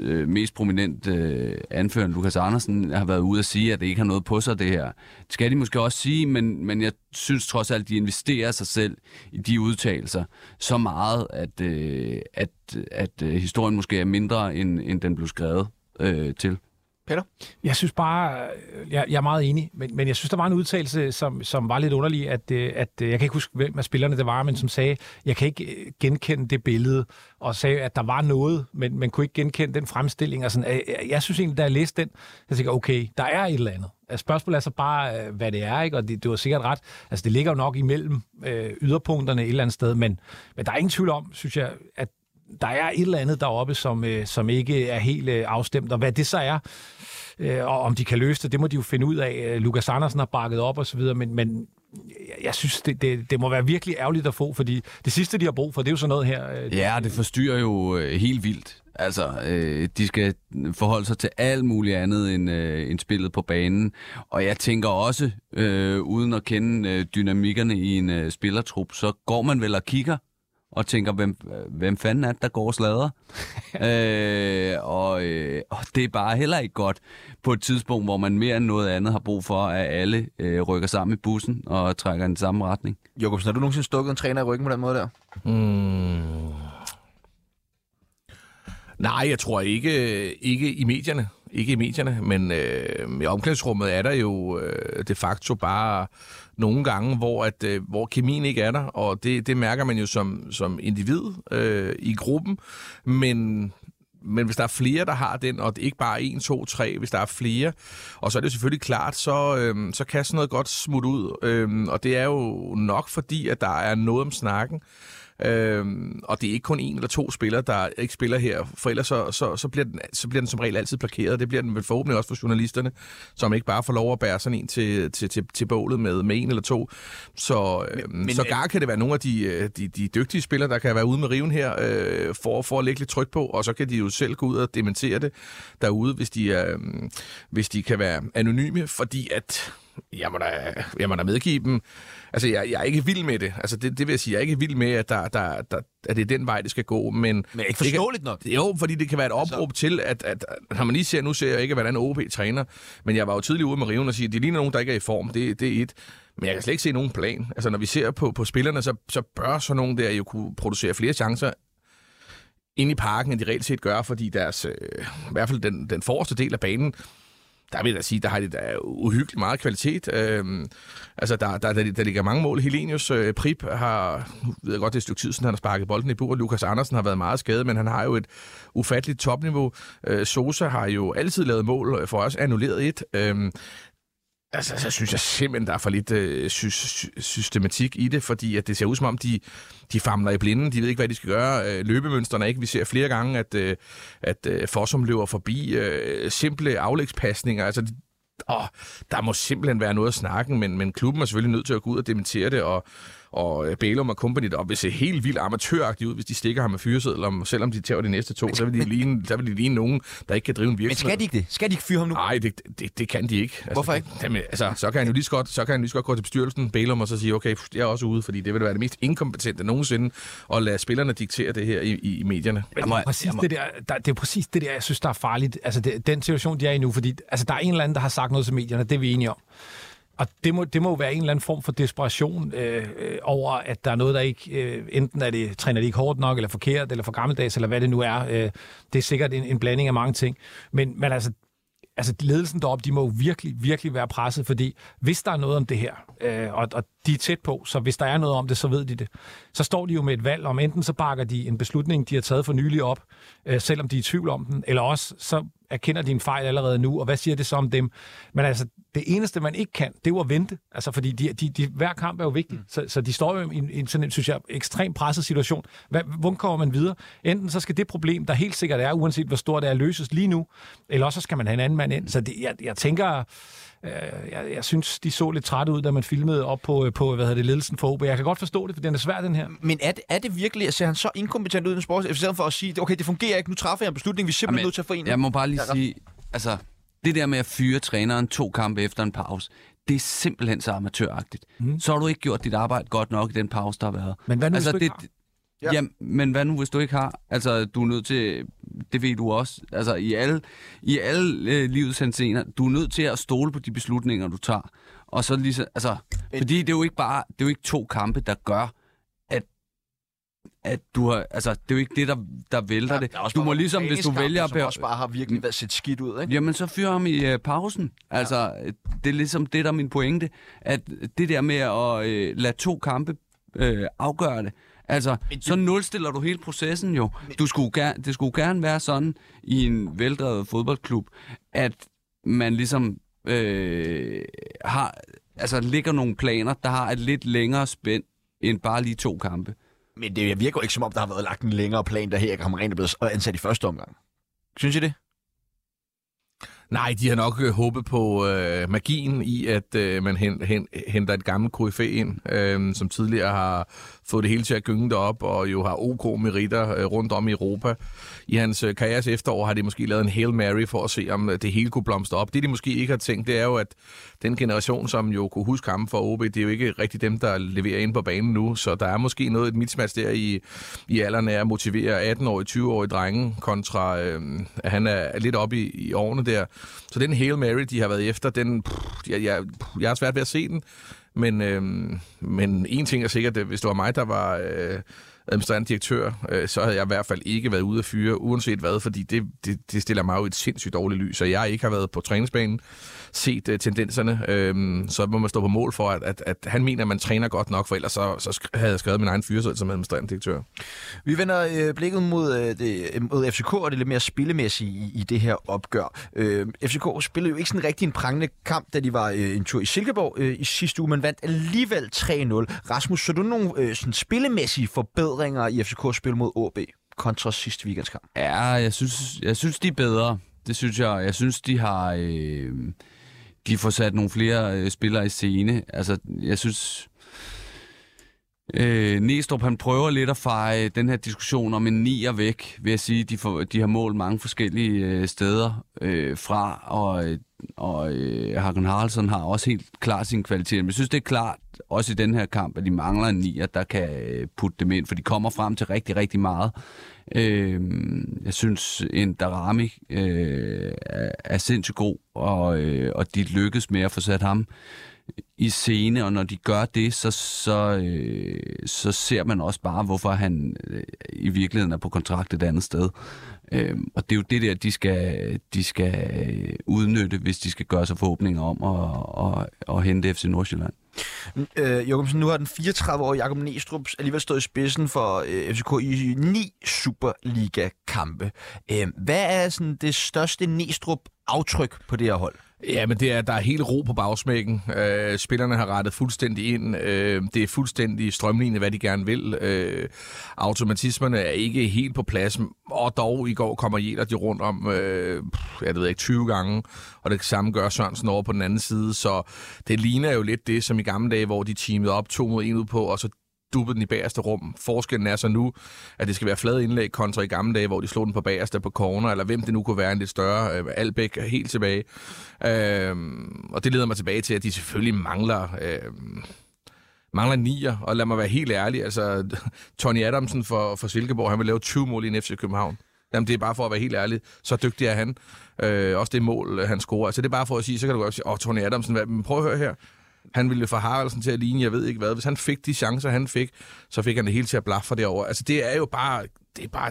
øh, mest prominent øh, anfører Lukas Andersen, har været ude at sige, at det ikke har noget på sig, det her. Det skal de måske også sige, men, men jeg synes trods alt, de investerer sig selv i de udtalelser så meget, at, øh, at, at øh, historien måske er mindre, end, end den blev skrevet øh, til. Peter? Jeg synes bare, jeg, jeg er meget enig, men, men jeg synes, der var en udtalelse, som, som var lidt underlig, at, øh, at øh, jeg kan ikke huske, hvem af spillerne det var, men som sagde, jeg kan ikke øh, genkende det billede, og sagde, at der var noget, men man kunne ikke genkende den fremstilling. Og sådan. Øh, Jeg, jeg synes egentlig, da jeg læste den, jeg tænkte, okay, der er et eller andet. Altså, Spørgsmålet er så bare, hvad det er, ikke? og det, det var sikkert ret. Altså, det ligger jo nok imellem øh, yderpunkterne et eller andet sted, men, men der er ingen tvivl om, synes jeg, at der er et eller andet deroppe, som, øh, som ikke er helt øh, afstemt, og hvad det så er, øh, og om de kan løse det, det må de jo finde ud af. Øh, Lukas Andersen har bakket op og så videre, men, men jeg, jeg synes, det, det, det må være virkelig ærgerligt at få, fordi det sidste, de har brug for, det er jo sådan noget her. Øh, Ja, det forstyrrer jo øh, helt vildt. Altså, øh, de skal forholde sig til alt muligt andet end, øh, end spillet på banen. Og jeg tænker også, øh, uden at kende øh, dynamikkerne i en øh, spillertrup, så går man vel og kigger og tænker, hvem, hvem fanden er det, der går og slader? øh, og, øh, og det er bare heller ikke godt på et tidspunkt, hvor man mere end noget andet har brug for, at alle øh, rykker sammen i bussen og trækker i den samme retning. Jokobsen, har du nogensinde stukket en træner i ryggen på den måde der? Mm. Nej, jeg tror ikke, ikke i medierne. Ikke i medierne, men øh, i omklædningsrummet er der jo øh, de facto bare nogle gange, hvor, at, øh, hvor kemien ikke er der, og det, det mærker man jo som, som individ øh, i gruppen. Men, men hvis der er flere, der har den, og det er ikke bare er en, to, tre, hvis der er flere, og så er det selvfølgelig klart, så, øh, så kan sådan noget godt smutte ud. Øh, og det er jo nok fordi, at der er noget om snakken. Øhm, og det er ikke kun en eller to spillere, der ikke spiller her, for ellers så, så, så, bliver den, så bliver den som regel altid blokeret. Det bliver den forhåbentlig også for journalisterne, som ikke bare får lov at bære sådan en til, til, til, til bålet med, med en eller to. Så, øhm, men, men, så gar kan det være nogle af de, øh, de, de dygtige spillere, der kan være ude med riven her, øh, for, for at lægge lidt tryk på, og så kan de jo selv gå ud og dementere det derude, hvis de, øh, hvis de kan være anonyme, fordi at jeg må da, jeg må da medgive dem. Altså, jeg, jeg er ikke vild med det. Altså, det, det vil jeg sige, jeg er ikke vild med, at, der, der, der, at det er den vej, det skal gå. Men, Men ikke forståeligt nok. Jo, fordi det kan være et Altså- opråb til, at, at, når man lige ser, nu ser jeg ikke, hvordan OB træner, men jeg var jo tidligere ude med riven og sige, at det ligner nogen, der ikke er i form. Det, det er et. Men jeg kan slet ikke se nogen plan. Altså, når vi ser på, på spillerne, så, så bør sådan nogen der jo kunne producere flere chancer ind i parken, end de reelt set gør, fordi deres, øh, i hvert fald den, den forreste del af banen, der vil jeg da sige, der har de der uhyggeligt meget kvalitet. Øhm, altså, der, der, der, der ligger mange mål. Helenius øh, Prip har, nu ved jeg godt, det er et stykke tid siden, han har sparket bolden i bur. Lukas Andersen har været meget skadet, men han har jo et ufatteligt topniveau. Øh, Sosa har jo altid lavet mål, for os annulleret et. Øhm, Altså, så synes jeg simpelthen, der er for lidt øh, sy- sy- systematik i det, fordi at det ser ud som om, de, de famler i blinden. De ved ikke, hvad de skal gøre. Øh, løbemønstrene er ikke. Vi ser flere gange, at, øh, at øh, Fossum løber forbi øh, simple aflægspasninger. Altså, åh, der må simpelthen være noget at snakke, men, men klubben er selvfølgelig nødt til at gå ud og dementere det, og, og øh, Bælum og company der vil se helt vildt amatøragtigt ud, hvis de stikker ham med fyresedler, selvom de tager de næste to, så vil de ligne, så vil de ligne nogen, der ikke kan drive en Men virksomhed. skal de ikke det? Skal de ikke fyre ham nu? Nej, det, det, det kan de ikke. Altså, Hvorfor ikke? Jamen, altså, så kan han jo lige så godt, så kan han lige så godt gå til bestyrelsen, Bælum, og så sige, okay, jeg er også ude, fordi det vil være det mest inkompetente nogensinde, at lade spillerne diktere det her i, i, i medierne. Men må- det, er præcis jeg må- det, der, der, det er præcis det der, jeg synes, der er farligt. Altså, det, den situation, de er i nu, fordi altså, der er en eller anden, der har sagt noget til medierne, det er vi enige om. Og det må, det må jo være en eller anden form for desperation øh, øh, over, at der er noget, der ikke... Øh, enten er det, træner de ikke hårdt nok, eller forkert, eller for gammeldags, eller hvad det nu er. Øh, det er sikkert en, en blanding af mange ting. Men, men altså, altså ledelsen deroppe, de må jo virkelig, virkelig være presset, fordi hvis der er noget om det her, øh, og, og de er tæt på, så hvis der er noget om det, så ved de det. Så står de jo med et valg om, enten så bakker de en beslutning, de har taget for nylig op, øh, selvom de er i tvivl om den, eller også så erkender de en fejl allerede nu, og hvad siger det så om dem? Men altså, det eneste, man ikke kan, det er jo at vente. Altså, fordi de, de, de, hver kamp er jo vigtig. Mm. Så, så de står jo i en, en sådan en, synes jeg, ekstremt presset situation. Hvad, hvordan kommer man videre? Enten så skal det problem, der helt sikkert er, uanset hvor stort det er, løses lige nu, eller også så skal man have en anden mand ind. Så det, jeg, jeg tænker, øh, jeg, jeg synes, de så lidt trætte ud, da man filmede op på, på hvad hedder det, ledelsen for OB. Jeg kan godt forstå det, for den er svær, den her. Men er det, er det virkelig, at ser han så inkompetent ud i en sport, i stedet for at sige, okay, det fungerer ikke, nu træffer jeg en beslutning, vi er simpelthen Jamen, nødt til at forene. Jeg må bare lige Ja, sige, altså, det der med at fyre træneren to kampe efter en pause, det er simpelthen så amatøragtigt. Mm. Så har du ikke gjort dit arbejde godt nok i den pause, der har været. Men hvad nu, altså, hvis du ikke det, Ja. Ja. Jamen, men hvad nu, hvis du ikke har? Altså, du er nødt til, det ved du også, altså i alle, i alle øh, livets henseender, du er nødt til at stole på de beslutninger, du tager. Og så lige så, altså, fordi det er jo ikke bare, det er jo ikke to kampe, der gør, at du har, altså, det er jo ikke det, der, der vælter det. Du må ligesom, hvis du vælger Som også bare har virkelig været set skidt ud, ikke? Jamen, så fyr ham i øh, pausen. Altså, ja. det er ligesom det, der er min pointe. At det der med at øh, lade to kampe øh, afgøre det, altså, så nulstiller du hele processen jo. Du skulle gerne, det skulle gerne være sådan i en veldrevet fodboldklub, at man ligesom øh, har, altså, ligger nogle planer, der har et lidt længere spænd end bare lige to kampe. Men det virker jo ikke som om, der har været lagt en længere plan, der her kommer rent er blevet ansat i første omgang. Synes I det? Nej, de har nok øh, håbet på øh, magien i, at øh, man hen, hen, henter et gammelt KFA ind, øh, som tidligere har fået det hele til at gynge derop, og jo har OK meritter øh, rundt om i Europa. I hans karriere karrieres efterår har de måske lavet en Hail Mary for at se, om øh, det hele kunne blomstre op. Det, de måske ikke har tænkt, det er jo, at den generation, som jo kunne huske ham for OB, det er jo ikke rigtig dem, der leverer ind på banen nu, så der er måske noget, et mismatch der i, i alderen af at motivere 18-årige, 20-årige drenge, kontra øh, at han er lidt oppe i, i årene der. Så den Hail Mary, de har været efter, den, pff, jeg, jeg, jeg har svært ved at se den, men, øh, men en ting er sikkert, at hvis det var mig, der var øh, administrerende direktør, øh, så havde jeg i hvert fald ikke været ude at fyre, uanset hvad, fordi det, det, det stiller mig jo i et sindssygt dårligt lys, og jeg ikke har været på træningsbanen, set øh, tendenserne, øh, så må man stå på mål for, at, at, at han mener, at man træner godt nok, for ellers så, så havde jeg skrevet min egen fyreseddel som administrerende direktør. Vi vender øh, blikket mod, øh, det, mod FCK og det lidt mere spillemæssige i, i det her opgør. Øh, FCK spillede jo ikke sådan rigtig en prangende kamp, da de var øh, en tur i Silkeborg øh, i sidste uge, men vandt alligevel 3-0. Rasmus, så du nogle øh, sådan spillemæssige forbedringer i FCK spil mod OB kontra sidste weekendskamp? Ja, jeg synes, jeg synes, de er bedre. Det synes jeg. Jeg synes, de har... Øh, de får sat nogle flere øh, spillere i scene. Altså, jeg synes... Øh, Næstrup, han prøver lidt at feje den her diskussion om en nier væk, vil jeg sige. De, får, de har målt mange forskellige øh, steder øh, fra, og, øh, og øh, Hagen Haraldsson har også helt klart sin kvalitet. Men jeg synes, det er klart, også i den her kamp, at de mangler en nier, der kan øh, putte dem ind, for de kommer frem til rigtig, rigtig meget. Øh, jeg synes, en Darami øh, er, er sindssygt god, og, øh, og de lykkes med at få sat ham i scene, og når de gør det, så, så, øh, så ser man også bare, hvorfor han øh, i virkeligheden er på kontrakt et andet sted. Øh, og det er jo det der, de skal, de skal øh, udnytte, hvis de skal gøre sig forhåbninger om at, at, at hente FC Nordsjælland. Øh, Jokemsen, nu har den 34-årige Jakob Næstrup alligevel stået i spidsen for øh, FCK i ni Superliga-kampe. Øh, hvad er sådan det største Næstrup aftryk på det her hold? Ja, men det er, der er helt ro på bagsmækken. Øh, spillerne har rettet fuldstændig ind. Øh, det er fuldstændig strømlignet, hvad de gerne vil. Øh, automatismerne er ikke helt på plads. Og dog i går kommer Jæler de rundt om, øh, jeg ved ikke, 20 gange. Og det samme gør Sørensen over på den anden side. Så det ligner jo lidt det, som i gamle dage, hvor de teamede op to mod en ud på, og så duppet den i bagerste rum. Forskellen er så nu, at det skal være flade indlæg kontra i gamle dage, hvor de slog den på bagerste på corner, eller hvem det nu kunne være en lidt større. Øh, Albæk er helt tilbage. Øh, og det leder mig tilbage til, at de selvfølgelig mangler... Øh, mangler nier, og lad mig være helt ærlig, altså Tony Adamsen for, for Silkeborg, han vil lave 20 mål i en FC København. Jamen, det er bare for at være helt ærlig. Så dygtig er han. Øh, også det mål, han scorer. Altså, det er bare for at sige, så kan du godt sige, åh, oh, Tony Adamsen, hvad? men prøv at høre her. Han ville få Haraldsen til at ligne, jeg ved ikke hvad. Hvis han fik de chancer, han fik, så fik han det hele til at blaffe derovre. Altså, det er jo bare... Det er bare,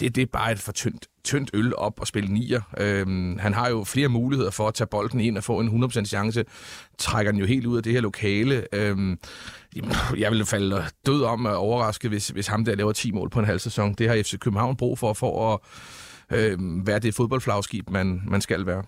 det, det er bare et for tyndt, tyndt øl op og spille nier. Øhm, han har jo flere muligheder for at tage bolden ind og få en 100% chance. Trækker den jo helt ud af det her lokale. Øhm, jeg ville falde død om at overraske, hvis, hvis ham der laver 10 mål på en halv sæson. Det har FC København brug for, for at øh, være det fodboldflagskib, man, man skal være.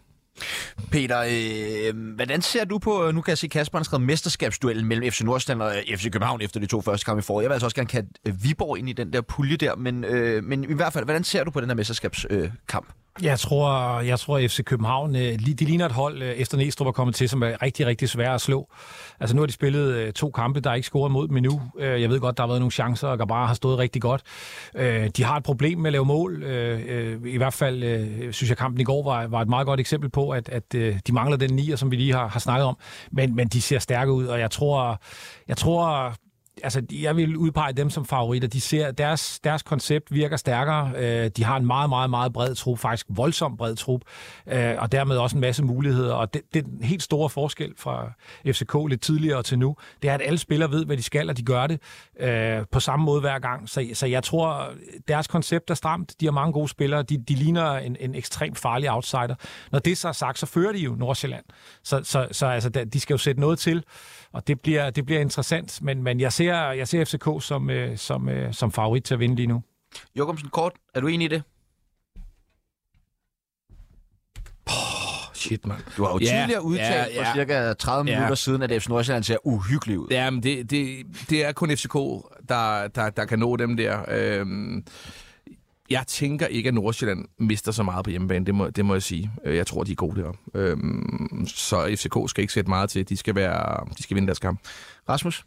Peter, øh, hvordan ser du på, nu kan jeg se, Kasper har skrevet mesterskabsduellen mellem FC Nordsjælland og øh, FC København efter de to første kampe i foråret. Jeg vil altså også gerne kalde øh, Viborg ind i den der pulje der, men, øh, men i hvert fald, hvordan ser du på den her mesterskabskamp? Øh, jeg tror, jeg tror FC København, øh, de ligner et hold, øh, efter Næstrup er kommet til, som er rigtig, rigtig svære at slå. Altså nu har de spillet øh, to kampe, der er ikke scoret mod dem endnu. Jeg ved godt, der har været nogle chancer, og Gabar har stået rigtig godt. De har et problem med at lave mål. I hvert fald synes jeg, kampen i går var, var et meget godt eksempel på, at, at de mangler den nier, som vi lige har, har snakket om. Men, men de ser stærke ud, og jeg tror, jeg tror altså, jeg vil udpege dem som favoritter. De ser, deres, deres koncept virker stærkere. Øh, de har en meget, meget, meget bred trup, faktisk voldsom bred trup, øh, og dermed også en masse muligheder. Og det, det er den helt store forskel fra FCK lidt tidligere til nu, det er, at alle spillere ved, hvad de skal, og de gør det øh, på samme måde hver gang. Så, så jeg tror, deres koncept er stramt. De har mange gode spillere. De, de ligner en, en ekstremt farlig outsider. Når det så er sagt, så fører de jo Nordsjælland. Så, så, så altså, de skal jo sætte noget til og det bliver, det bliver interessant, men, men jeg, ser, jeg ser FCK som, øh, som, øh, som favorit til at vinde lige nu. Jokumsen, kort, er du enig i det? Shit, mand. Du har jo yeah, tidligere udtalt yeah, yeah, for cirka 30 yeah. minutter siden, at FC Nordsjælland ser uhyggeligt ud. Ja, men det, det, det er kun FCK, der, der, der kan nå dem der. Øhm, jeg tænker ikke, at Nordsjælland mister så meget på hjemmebane, det må, det må jeg sige. Øh, jeg tror, de er gode deroppe. Øhm, så FCK skal ikke sætte meget til. De skal, være, de skal vinde deres kamp. Rasmus?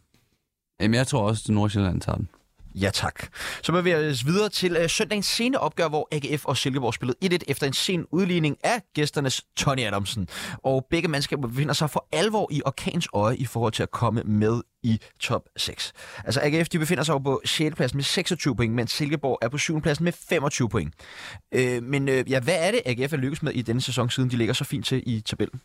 Jamen, jeg tror også, at Nordsjælland tager den. Ja tak. Så må vi os videre til uh, søndagens sene opgør, hvor AGF og Silkeborg spillede 1-1 efter en sen udligning af gæsternes Tony Adamsen. Og begge mandskaber befinder sig for alvor i orkans øje i forhold til at komme med i top 6. Altså AGF de befinder sig på 6. pladsen med 26 point, mens Silkeborg er på 7. pladsen med 25 point. Uh, men uh, ja, hvad er det, AGF er lykkes med i denne sæson, siden de ligger så fint til i tabellen?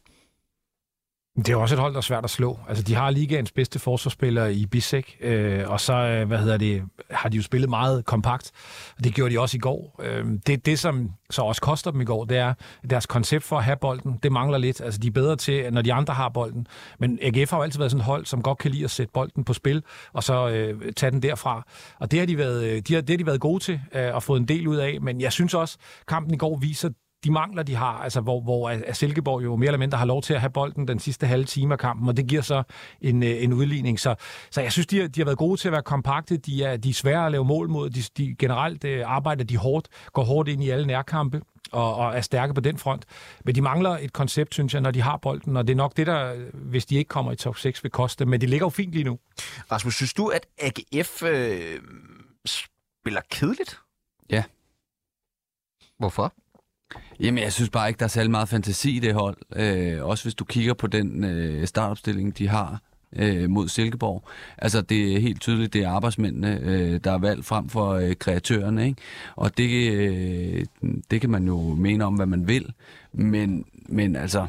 Det er også et hold, der er svært at slå. Altså, de har ligaens bedste forsvarsspiller i Bissek, øh, og så, øh, hvad hedder det, har de jo spillet meget kompakt, og det gjorde de også i går. Øh, det, det, som så også koster dem i går, det er deres koncept for at have bolden, det mangler lidt. Altså, de er bedre til, når de andre har bolden. Men AGF har jo altid været sådan et hold, som godt kan lide at sætte bolden på spil, og så øh, tage den derfra. Og det har de været, øh, de har, det har de været gode til, øh, og fået en del ud af. Men jeg synes også, kampen i går viser, de mangler, de har, altså hvor, hvor at Silkeborg jo mere eller mindre har lov til at have bolden den sidste halve time af kampen, og det giver så en, øh, en udligning. Så, så jeg synes, de har, de har været gode til at være kompakte, de er, de er svære at lave mål mod, de, de generelt øh, arbejder de hårdt, går hårdt ind i alle nærkampe, og, og er stærke på den front. Men de mangler et koncept, synes jeg, når de har bolden, og det er nok det, der, hvis de ikke kommer i top 6, vil koste. Men det ligger jo fint lige nu. Rasmus, synes du, at AGF øh, spiller kedeligt? Ja. Hvorfor? Jamen, jeg synes bare ikke, der er særlig meget fantasi i det hold. Øh, også hvis du kigger på den øh, startopstilling, de har øh, mod Silkeborg. Altså, det er helt tydeligt, det er arbejdsmændene, øh, der er valgt frem for øh, kreatørerne, ikke? Og det, øh, det kan man jo mene om, hvad man vil. Men, men altså,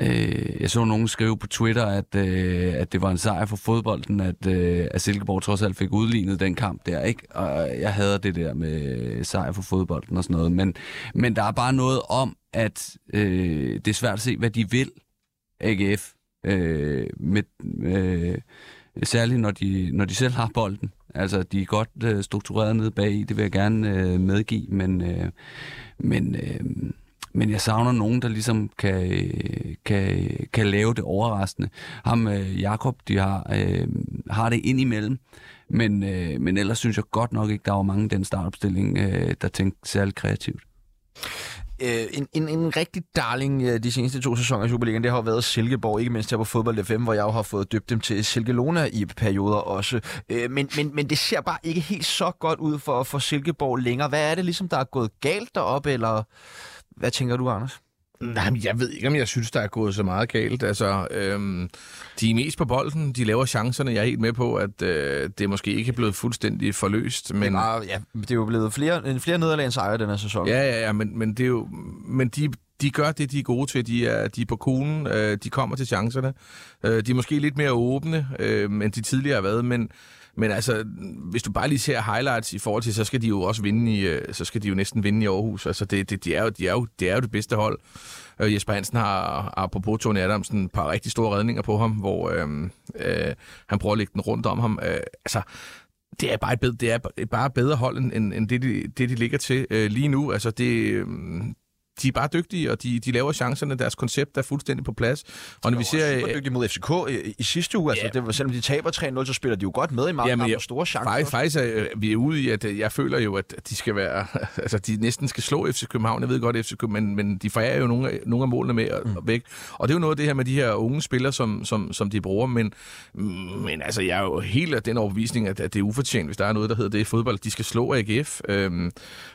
Øh, jeg så nogen skrive på Twitter, at, øh, at det var en sejr for fodbolden, at, øh, at Silkeborg trods alt fik udlignet den kamp der, ikke? Og jeg hader det der med sejr for fodbolden og sådan noget. Men, men der er bare noget om, at øh, det er svært at se, hvad de vil, AGF. Øh, med, øh, særligt når de, når de selv har bolden. Altså, de er godt øh, struktureret nede bag i, det vil jeg gerne øh, medgive, men, øh, men øh, men jeg savner nogen, der ligesom kan, øh, kan, kan lave det overraskende. Ham, øh, Jakob, de har, øh, har det ind imellem, men, øh, men ellers synes jeg godt nok ikke, der var mange i den startopstilling, øh, der tænkte særlig kreativt. Øh, en, en, en rigtig darling øh, de seneste to sæsoner i Superligaen, det har været Silkeborg, ikke mindst her på Fodbold FM, hvor jeg jo har fået døbt dem til Silkelona i perioder også. Øh, men, men, men det ser bare ikke helt så godt ud for, for Silkeborg længere. Hvad er det ligesom, der er gået galt deroppe, eller hvad tænker du, Anders? Nej, men jeg ved ikke, om jeg synes, der er gået så meget galt. Altså, øhm, de er mest på bolden, de laver chancerne. Jeg er helt med på, at øh, det måske ikke er blevet fuldstændig forløst. Men... Det, er, ja, det er jo blevet flere, flere nederlag end sejre den her sæson. Ja, ja, ja, men, men, det er jo, men de, de gør det, de er gode til. De er, de er på kuglen, øh, de kommer til chancerne. Øh, de er måske lidt mere åbne, øh, end de tidligere har været, men men altså, hvis du bare lige ser highlights i forhold til, så skal de jo også vinde i, øh, så skal de jo næsten vinde i Aarhus. Altså, det, det, de, er jo, de, er jo, det er jo det bedste hold. Øh, Jesper Hansen har, apropos Tony Adamsen, et par rigtig store redninger på ham, hvor øh, øh, han prøver at lægge den rundt om ham. Øh, altså, det er bare et bedre, det er bare bedre hold, end, end det, de, det, de ligger til øh, lige nu. Altså, det, øh, de er bare dygtige, og de, de laver chancerne. Deres koncept er fuldstændig på plads. Og når vi ser super dygtige mod FCK i, i sidste uge, altså, ja. det var, selvom de taber 3-0, så spiller de jo godt med i mange ja, store chancer. Faktisk, faktisk er vi er ude i, at jeg føler jo, at de skal være, altså de næsten skal slå FC København. Jeg ved godt, FC København, men, men de fejrer jo nogle, af, nogle af målene med og, mm. væk. Og det er jo noget af det her med de her unge spillere, som, som, som de bruger, men, men altså, jeg er jo helt af den overbevisning, at, at det er ufortjent, hvis der er noget, der hedder det i fodbold. De skal slå AGF, øhm,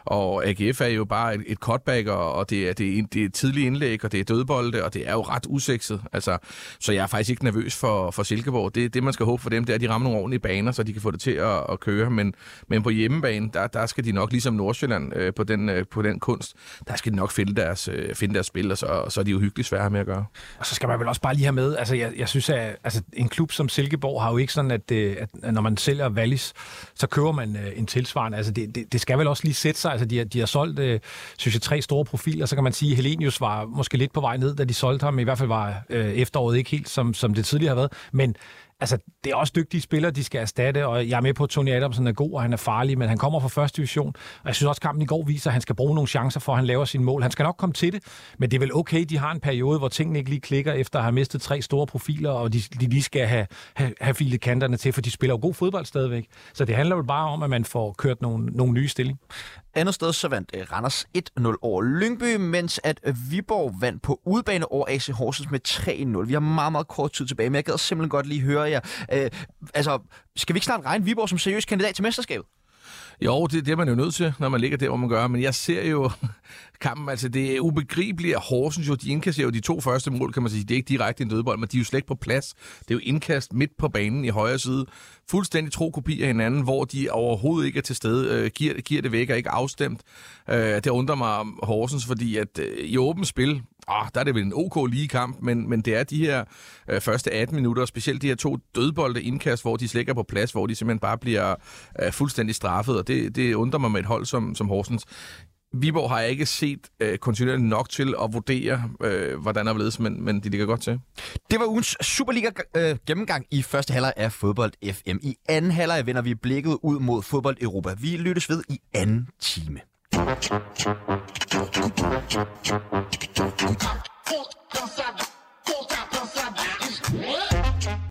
og AGF er jo bare et, et cutback, og, og det, er, det, er, det er tidlige indlæg, og det er dødbolde, og det er jo ret usekset. Altså, så jeg er faktisk ikke nervøs for, for Silkeborg. Det, det, man skal håbe for dem, det er, at de rammer nogle ordentlige baner, så de kan få det til at, at køre. Men, men på hjemmebane, der, der skal de nok, ligesom Nordsjælland øh, på, den, øh, på den kunst, der skal de nok finde deres, øh, finde deres spil, og så, og så er de uhyggeligt svære med at gøre. Og så skal man vel også bare lige have med, altså jeg, jeg synes, at altså, en klub som Silkeborg har jo ikke sådan, at, øh, at, at når man sælger Wallis, så køber man øh, en tilsvarende. Altså det, det, det skal vel også lige sætte sig. Altså de, har, de har solgt, øh, synes jeg, tre store profiler, så kan man sige, at Helenius var måske lidt på vej ned, da de solgte ham. I hvert fald var øh, efteråret ikke helt, som, som det tidligere har været. Men altså, det er også dygtige spillere, de skal erstatte, og jeg er med på, at Tony Adamsen er god, og han er farlig, men han kommer fra første division, og jeg synes også, at kampen i går viser, at han skal bruge nogle chancer for, at han laver sine mål. Han skal nok komme til det, men det er vel okay, de har en periode, hvor tingene ikke lige klikker, efter at have mistet tre store profiler, og de, de lige skal have, have, have filet kanterne til, for de spiller jo god fodbold stadigvæk. Så det handler jo bare om, at man får kørt nogle, nogle nye stilling. Andet sted så vandt øh, Randers 1-0 over Lyngby, mens at øh, Viborg vandt på udbane over AC Horsens med 3-0. Vi har meget, meget kort tid tilbage, men jeg gad simpelthen godt lige høre jer. Øh, altså, skal vi ikke snart regne Viborg som seriøs kandidat til mesterskabet? Jo, det, det er man jo nødt til, når man ligger der, hvor man gør. Men jeg ser jo kampen, altså det er ubegribeligt, at Horsens jo, de indkasserer jo de to første mål, kan man sige. Det er ikke direkte en dødbold, men de er jo slet ikke på plads. Det er jo indkast midt på banen i højre side. Fuldstændig tro kopi af hinanden, hvor de overhovedet ikke er til stede. Øh, giver, giver det væk og ikke afstemt. Øh, det undrer mig om Horsens, fordi at øh, i åbent spil, oh, der er det vel en OK lige kamp, men, men det er de her øh, første 18 minutter, specielt de her to dødbolde indkast, hvor de slækker på plads, hvor de simpelthen bare bliver øh, fuldstændig straffet, og det, det undrer mig med et hold som, som Horsens. Viborg har jeg ikke set øh, kontinuerligt nok til at vurdere, øh, hvordan er ledes, men, men de ligger godt til. Det var ugens Superliga øh, gennemgang i første halvleg af Fodbold FM. I anden halvleg vender vi blikket ud mod Fodbold Europa. Vi lyttes ved i anden time. Don't stop.